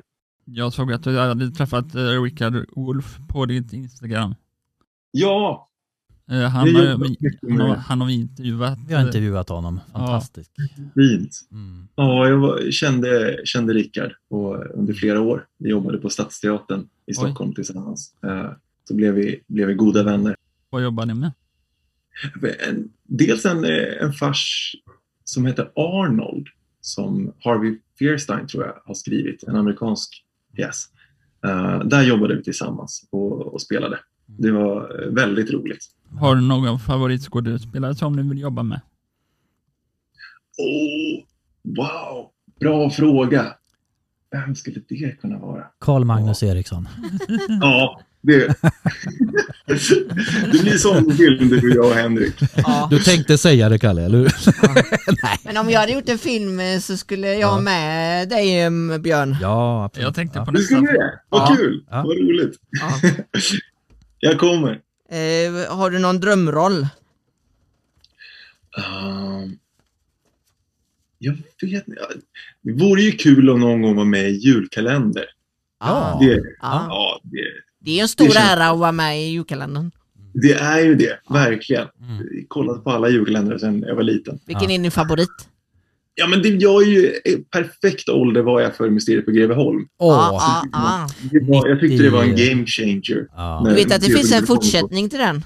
S1: Jag såg att du hade träffat eh, Rickard Wolff på ditt Instagram.
S2: Ja,
S1: Eh, Han har, han, har,
S2: med-
S1: han har vi intervjuat.
S3: Vi har intervjuat honom. Fantastiskt.
S2: fint.
S3: Mm.
S2: Ja, jag var, kände, kände Rickard och under flera år. Vi jobbade på Stadsteatern i Stockholm tillsammans. Eh, Så blev vi, blev vi goda vänner.
S1: Vad jobbar ni med?
S2: En, dels en, en fars som heter Arnold som Harvey Fierstein tror jag har skrivit, en amerikansk pjäs. Eh, där jobbade vi tillsammans och, och spelade. Det var eh, väldigt roligt.
S1: Har du någon favoritskådespelare som du vill jobba med?
S2: Oh, wow, bra fråga. Vem skulle det kunna vara?
S3: Karl Magnus Eriksson.
S2: Ja, det... det blir sån film du, jag och Henrik.
S5: Ja.
S3: Du tänkte säga det Kalle, eller hur?
S5: Men om jag hade gjort en film eh, så skulle jag ha
S3: Ja.
S5: med dig em, Björn.
S3: Ja, absolut.
S1: Jag tänkte
S3: ja.
S1: på
S2: Du
S1: nästa.
S2: skulle det? Vad
S3: Ja.
S2: kul!
S3: Ja.
S2: Vad roligt.
S5: Ja.
S2: Jag kommer.
S5: Eh, har du någon drömroll?
S2: Um, jag vet inte. Det vore ju kul att någon gång vara med i julkalender.
S3: Ja.
S2: Det,
S5: Ja.
S2: ja, det,
S5: Det är en stor
S2: Det känns-
S5: ära att vara med i julkalendern.
S2: det är ju det. Verkligen.
S3: Mm.
S2: Kollat på alla julkalendrar sedan jag var liten.
S5: Vilken
S3: Ja.
S5: är din favorit?
S2: Ja, men det, jag är ju perfekt ålder var jag för Mysteriet på Greveholm.
S5: Ja, ja.
S2: Det var, jag tyckte det var en
S3: 90.
S2: game changer.
S5: Du vet att det
S2: Det-
S5: finns en fortsättning till den?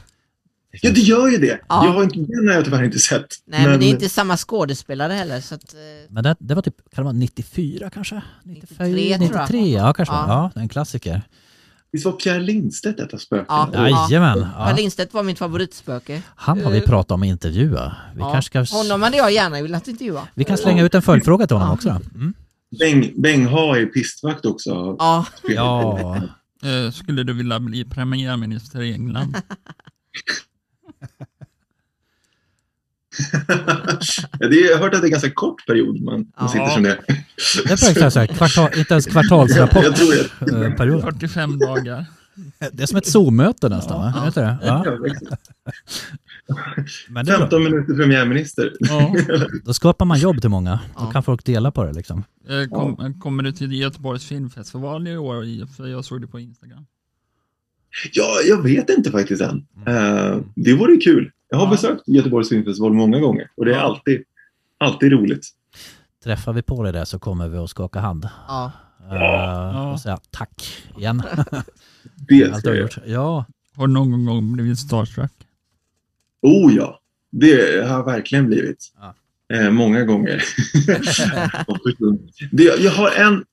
S2: Ja, det gör ju det.
S5: Ja.
S2: Jag har inte, den har jag tyvärr inte sett.
S5: Nej, men, det är inte samma skådespelare heller. Så att, eh,
S3: Men det, det var typ, kan det vara 94 kanske? 94,
S5: 93 tror jag.
S3: 93, ja kanske.
S5: Ja.
S3: Ja, det är en klassiker.
S2: Visst var Pierre Lindstedt ett av spökena?
S5: ja,
S3: Jajamän,
S5: ja. Per Lindstedt var mitt favoritspöke.
S3: Han har vi
S5: Eh,
S3: pratat om att intervjua. Vi,
S5: Ja.
S3: kanske ska,
S5: Honom hade jag gärna velat intervjua.
S3: vi kan slänga ut en följdfråga till honom också. Mm.
S2: Beng, Beng Ha är pistvakt också. har
S5: Ja,
S3: Ja,
S1: Eh, skulle du vilja bli premiärminister i England?
S2: Ja, det är, jag har hört att det är en ganska kort period man, man
S5: Ja.
S2: sitter som det.
S3: det är faktiskt så här, kvartal, inte ens kvartalsrapport.
S2: Jag tror det.
S3: eh, period.
S1: 45 dagar.
S3: Det är som ett Zoom-möte nästan, va? Ja,
S2: Ja, exakt.
S3: men det är bra.
S2: 15 minuter premiärminister.
S1: Ja.
S3: Då skapar man jobb till många. Då
S5: Ja.
S3: kan folk dela på det liksom.
S1: Eh, Kom, Kommer du till Göteborgs filmfestival i år? För jag såg det på Instagram.
S2: Ja, jag vet inte faktiskt än. Eh, det vore kul. Jag har
S1: Ja.
S2: besökt Göteborgs filmfestival många gånger och det är
S1: Ja.
S2: alltid, alltid roligt.
S3: Träffar vi på det där så kommer vi att skaka hand.
S5: ja.
S3: Uh, och säga tack igen.
S2: Det ska jag.
S3: gjort. Ja,
S1: Har du någon gång blivit starstruck?
S2: Oh ja, det har jag verkligen blivit.
S3: Ja.
S2: Eh, många gånger. det, jag har en,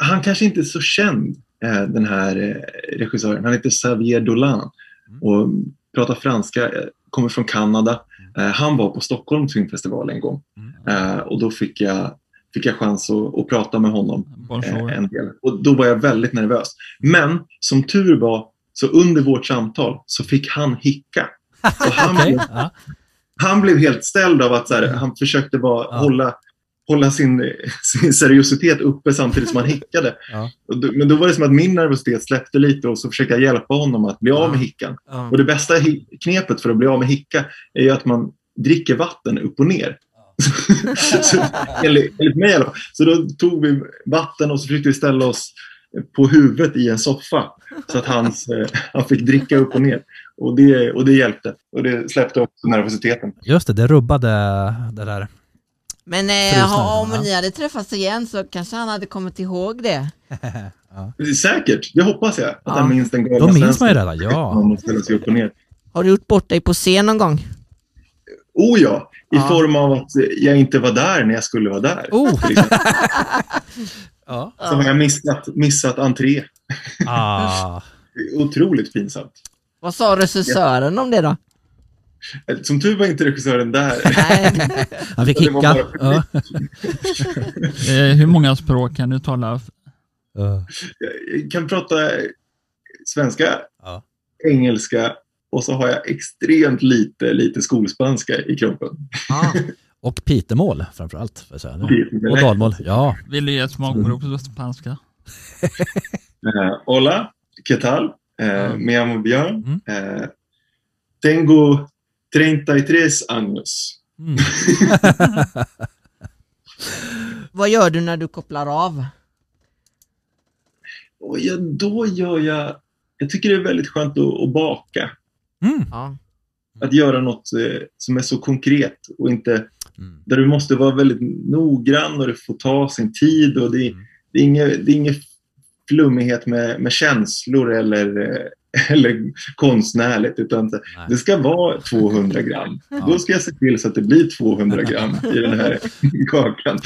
S2: han kanske inte är så känd, den här eh, regissören. Han heter Xavier Dolan
S3: Mm.
S2: och pratar franska, eh, kommer från Kanada. Eh, han var på Stockholms filmfestival en gång
S3: Mm.
S2: eh, och då fick jag, fick jag chans att, att prata med honom
S1: Bonjour.
S2: eh, en del. Och då var jag väldigt nervös. Men som tur var, så under vårt samtal så fick han hicka. Så han,
S3: okej.
S2: blev, han blev helt ställd av att här, han försökte bara
S3: Ja.
S2: hålla, hålla sin, sin seriositet uppe samtidigt som han hickade.
S3: Ja.
S2: Men då var det som att min nervositet släppte lite och så försökte jag hjälpa honom att bli av med hickan.
S5: Ja.
S2: Och det bästa knepet för att bli av med hicka är ju att man dricker vatten upp och ner. så, enligt, enligt mig i alla fall. Så då tog vi vatten och så försökte vi ställa oss på huvudet i en soffa så att hans, eh, han fick dricka upp och ner. Och det, och det hjälpte. Och det släppte också nervositeten.
S3: Just det, det rubbade det där.
S5: Men eh, ha- om
S3: ja.
S5: ni hade träffats igen så kanske han hade kommit ihåg det.
S2: Säkert, det hoppas jag. Att
S5: Ja.
S2: han minns den galna
S3: Då minns man ju redan, ja.
S2: Man måste ställa sig upp och ner.
S5: Har du gjort bort dig på scen någon gång?
S2: Oh ja, i
S5: Ja.
S2: form av att jag inte var där när jag skulle vara där.
S3: Oh. Ja.
S2: Så har jag missat, missat entré.
S3: Ah.
S2: Otroligt pinsamt.
S5: Vad sa regissören om det då?
S2: Som tur var inte regissören där.
S5: Nej.
S3: Han fick hicka. Ja.
S1: Eh, hur många språk kan du tala?
S3: Ja.
S2: Jag kan prata svenska,
S3: Ja.
S2: engelska och så har jag extremt lite, lite skolspanska i kroppen.
S5: Ja.
S3: Och pitemål framför allt. får jag säga.
S2: Pitemål.
S3: Och dalmål, ja.
S1: Vill du ge ett smakprov på spanska?
S2: Eh, hola, ¿qué tal? Eh,
S1: Ja.
S2: Me llamo Björn.
S3: Mm.
S2: Eh, tengo 33 años.
S3: Mm.
S5: Vad gör du när du kopplar av?
S2: Och ja, då gör jag... Jag tycker det är väldigt skönt att, att baka.
S3: Mm.
S5: Ja.
S2: Att göra något eh, som är så konkret och inte
S3: Mm.
S2: där du måste vara väldigt noggrann och det får ta sin tid. Och det,
S3: Mm.
S2: det, är inget, det är inget flummighet med, med känslor eller, eh, eller konstnärligt. Utan det
S3: Nej.
S2: ska vara 200 gram.
S3: Ja.
S2: Då ska jag se till så att det blir 200 gram i den här kakan.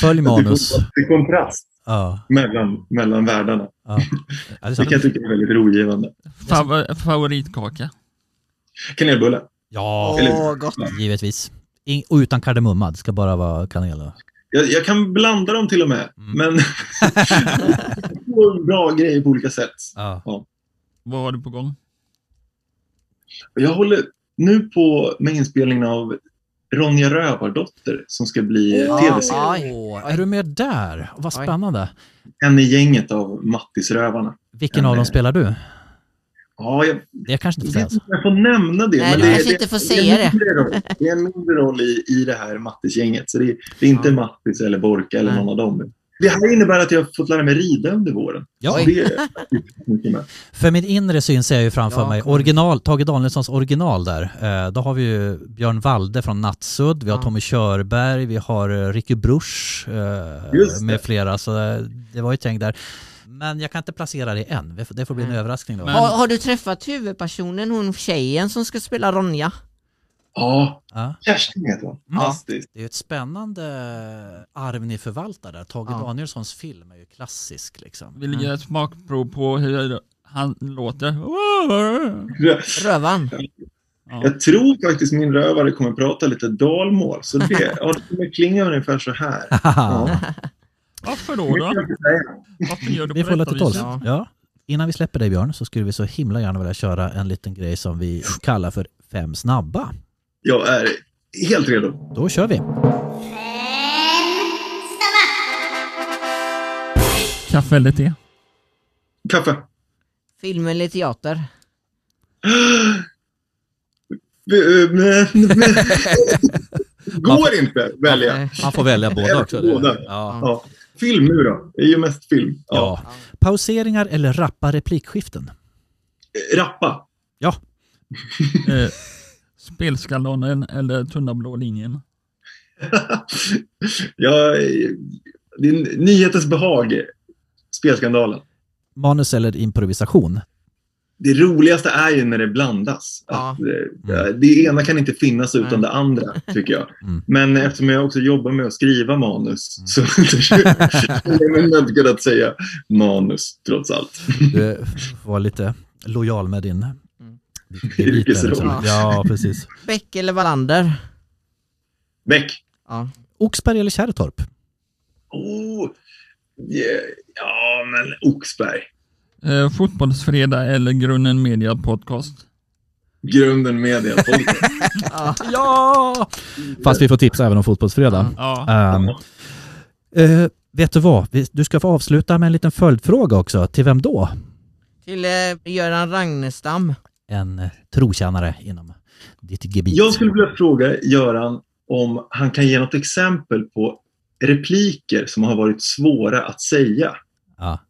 S3: Följ
S2: det
S3: manus.
S2: det är kontrast
S3: Ja.
S2: mellan, mellan världarna.
S3: Ja. Ja, det
S2: Det kan jag tycka är väldigt rogivande.
S1: Fav favoritkaka?
S2: Kanelbulle.
S3: Ja,
S5: Åh, gott.
S3: givetvis. In, och utan kardemumma, det ska bara vara kanel. och-
S2: Jag, jag kan blanda dem till och med.
S3: Mm.
S2: Men bra grejer på olika sätt.
S3: Ja.
S1: Vad har du på gång?
S2: Jag håller nu på med inspelningen av Ronja Rövardotter som ska bli
S5: Åh,
S2: tv-serie.
S5: Oj.
S3: Är du med där? Vad spännande.
S2: En i gänget av Mattisrövarna.
S3: Vilken
S2: Ja,
S3: av dem
S2: det-
S3: spelar du?
S2: Ja, jag
S3: Det kanske inte
S2: om jag får nämna det.
S5: Nej,
S2: men
S5: du
S2: det,
S5: kanske
S2: det,
S5: inte får
S2: det
S5: säga
S2: är
S5: det.
S2: en mindre roll. Det är en mindre roll i, i det här Mattis-gänget. Så det, det är inte
S5: Ja.
S2: Mattis eller Borka eller
S5: Nej.
S2: någon av dem. Det här innebär att jag har fått lära mig rida under våren.
S3: Ja.
S2: Så det är mycket med.
S3: För min inre syn ser jag ju framför
S5: Ja,
S3: mig original, Tage Danielssons original där. Eh, då har vi ju Björn Walde från Nattsudd, vi har
S5: Ja.
S3: Tommy Körberg, vi har eh, Ricky Bruch eh, med flera. Så det var ju tänkt där. Men jag kan inte placera det än. Det får- bli en överraskning då.
S1: Men-
S5: Har, har du träffat huvudpersonen, hon tjejen som ska spela Ronja?
S2: Ja,
S3: Ja.
S2: Kerstin heter hon.
S3: Ja.
S2: Fantastiskt.
S3: Det är ett spännande arv ni förvaltar där. Tage
S5: Ja.
S3: Danielssons film är ju klassisk liksom.
S1: Vill du
S5: Mm.
S1: ge ett smakprov på hur han låter?
S5: Rövan?
S1: Ja.
S2: Jag tror faktiskt min rövare kommer prata lite dalmål. Så det, ja, det kommer klinga ungefär så här. Ja.
S1: Varför då?
S2: Det
S1: då? Varför gör du
S3: Vi
S1: på
S3: får
S1: detta viset?
S5: Ja.
S3: Ja. Innan vi släpper dig Björn så skulle vi så himla gärna vilja köra en liten grej som vi kallar för fem snabba.
S2: Jag är helt redo.
S3: Då kör vi.
S1: Kaffe eller te?
S2: Kaffe.
S5: Film eller teater?
S2: Men- men- Går inte välja.
S5: Nej.
S3: Man får välja båda också.
S2: Båda.
S3: Ja.
S2: Ja. Film nu då? Det är ju mest film. Ja.
S3: Ja. Pauseringar eller rappa replikskiften?
S2: Rappa.
S3: Ja.
S1: Eh, spelskandalen eller tunna blå linjen?
S2: ja, det är nyhetens behag. Spelskandalen.
S3: Manus eller improvisation?
S2: Det roligaste är ju när det blandas.
S5: Ja.
S2: Att, eh, det ena kan inte finnas utan
S5: Nej.
S2: det andra, tycker jag.
S3: Mm.
S2: Men eftersom jag också jobbar med att skriva manus så har jag inte kunnat säga manus, trots allt.
S3: Du var lite lojal med din
S2: Yrkesroll.
S3: liksom. Ja, precis.
S5: Beck eller Wallander?
S2: Beck.
S5: Ja.
S3: Oxberg eller Kärrtorp?
S2: Oh, yeah. Ja, men Oxberg.
S1: Eh, fotbollsfredag eller Grunden Media Podcast?
S2: Grunden media. podcast.
S5: Ja.
S3: Ja! Fast vi får tipsa även om Fotbollsfredag.
S1: Ja.
S3: Ehm, eh, vet du vad? Du ska få avsluta med en liten följdfråga också. Till vem då?
S5: Till eh, Göran Ragnestam.
S3: En eh, trotjänare inom ditt gebit.
S2: Jag skulle vilja fråga Göran om han kan ge något exempel på repliker som har varit svåra att säga.
S3: Ja.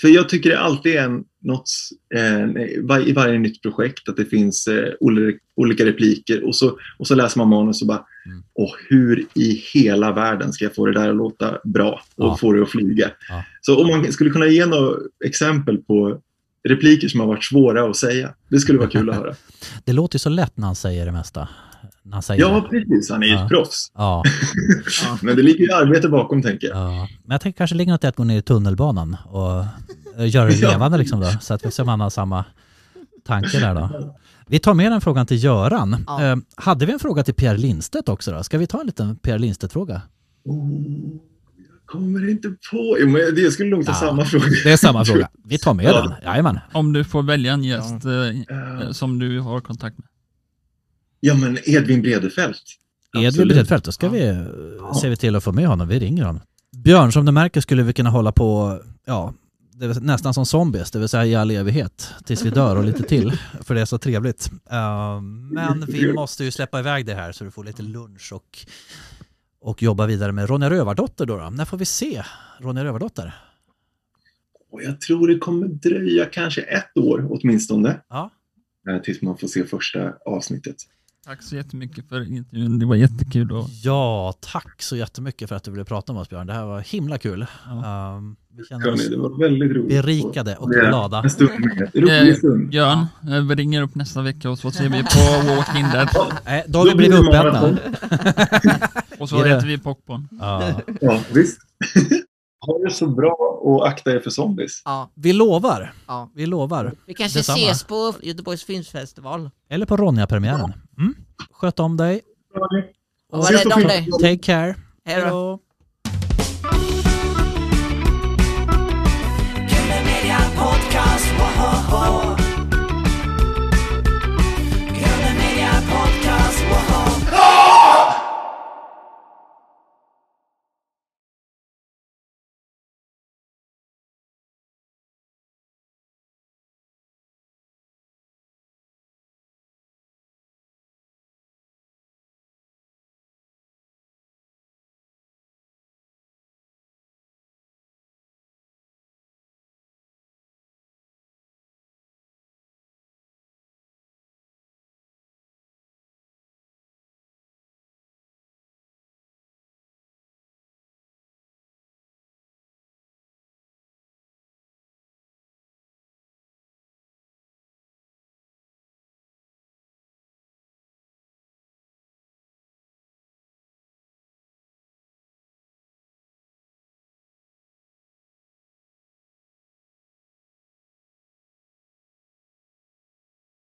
S2: För jag tycker det alltid är en, något, eh, i varje nytt projekt att det finns eh, olika, olika repliker och så, och så läser man manus och bara
S3: Mm.
S2: och hur i hela världen ska jag få det där att låta bra och
S3: Ja.
S2: få det att flyga?
S3: Ja.
S2: Så om man skulle kunna ge några exempel på repliker som har varit svåra att säga. Det skulle vara kul att höra.
S3: Det låter ju så lätt när han säger det mesta. När han säger
S2: Ja,
S3: det.
S2: precis. Han är ju
S3: Ja.
S2: ett proffs.
S3: Ja,
S2: Men det ligger ju arbete bakom, tänker jag.
S3: ja. Men jag tänker kanske ligger något i att gå ner i tunnelbanan och eh, göra det
S2: Ja.
S3: levande liksom då. Så att vi ser om han har samma tanke där då. Vi tar med den frågan till Göran.
S5: Ja.
S3: Eh, hade vi en fråga till Pierre Lindstedt också då? Ska vi ta en liten Pierre Lindstedt-fråga?
S2: Jag kommer inte på. Jo, men det skulle nog ta
S3: Ja.
S2: samma fråga.
S3: Det är samma fråga. Vi tar med
S2: Ja.
S3: den. Jajamän.
S1: Om du får välja en gäst eh,
S2: Eh,
S1: som du har kontakt med.
S2: Ja, men Edvin Bredefelt.
S3: Edvin. Bredfeldt, då ska vi, eh, ser vi till att få med honom. Vi ringer honom. Björn, som du märker skulle vi kunna hålla på, ja, det är nästan som zombies, det vill säga i all evighet, tills vi dör och lite till, för det är så trevligt. Eh, men vi måste ju släppa iväg det här så du får lite lunch och, och jobba vidare med Ronja Rövardotter då, då. När får vi se Ronja Rövardotter?
S2: Och jag tror det kommer dröja kanske ett år åtminstone.
S3: Ja.
S2: eh, Tills man får se första avsnittet.
S1: Tack så jättemycket för intervjun. Det var jättekul. Och,
S3: Ja, tack så jättemycket för att du ville prata med oss Björn. Det här var himla kul.
S1: Ja.
S3: Um, vi känner oss
S2: det var väldigt roligt.
S3: berikade och
S2: är
S3: glada.
S2: En stund med.
S1: eh,
S2: Rolig stund.
S1: Björn, eh, vi ringer upp nästa vecka och så ser vi på Walking Dead.
S3: Nej, då har vi blivit uppätna.
S1: Och så äter vi popcorn.
S3: Ja.
S2: Ja, visst. ha det så bra och akta er för zombies.
S5: Ja.
S3: Vi lovar.
S5: Ja.
S3: Vi lovar.
S5: Vi kanske
S3: Detsamma.
S5: ses på Göteborgs filmfestival.
S3: Eller på Ronja-premiären. Mm. Sköt om dig.
S5: Och var rädd om dig.
S3: Take care.
S5: Hej då.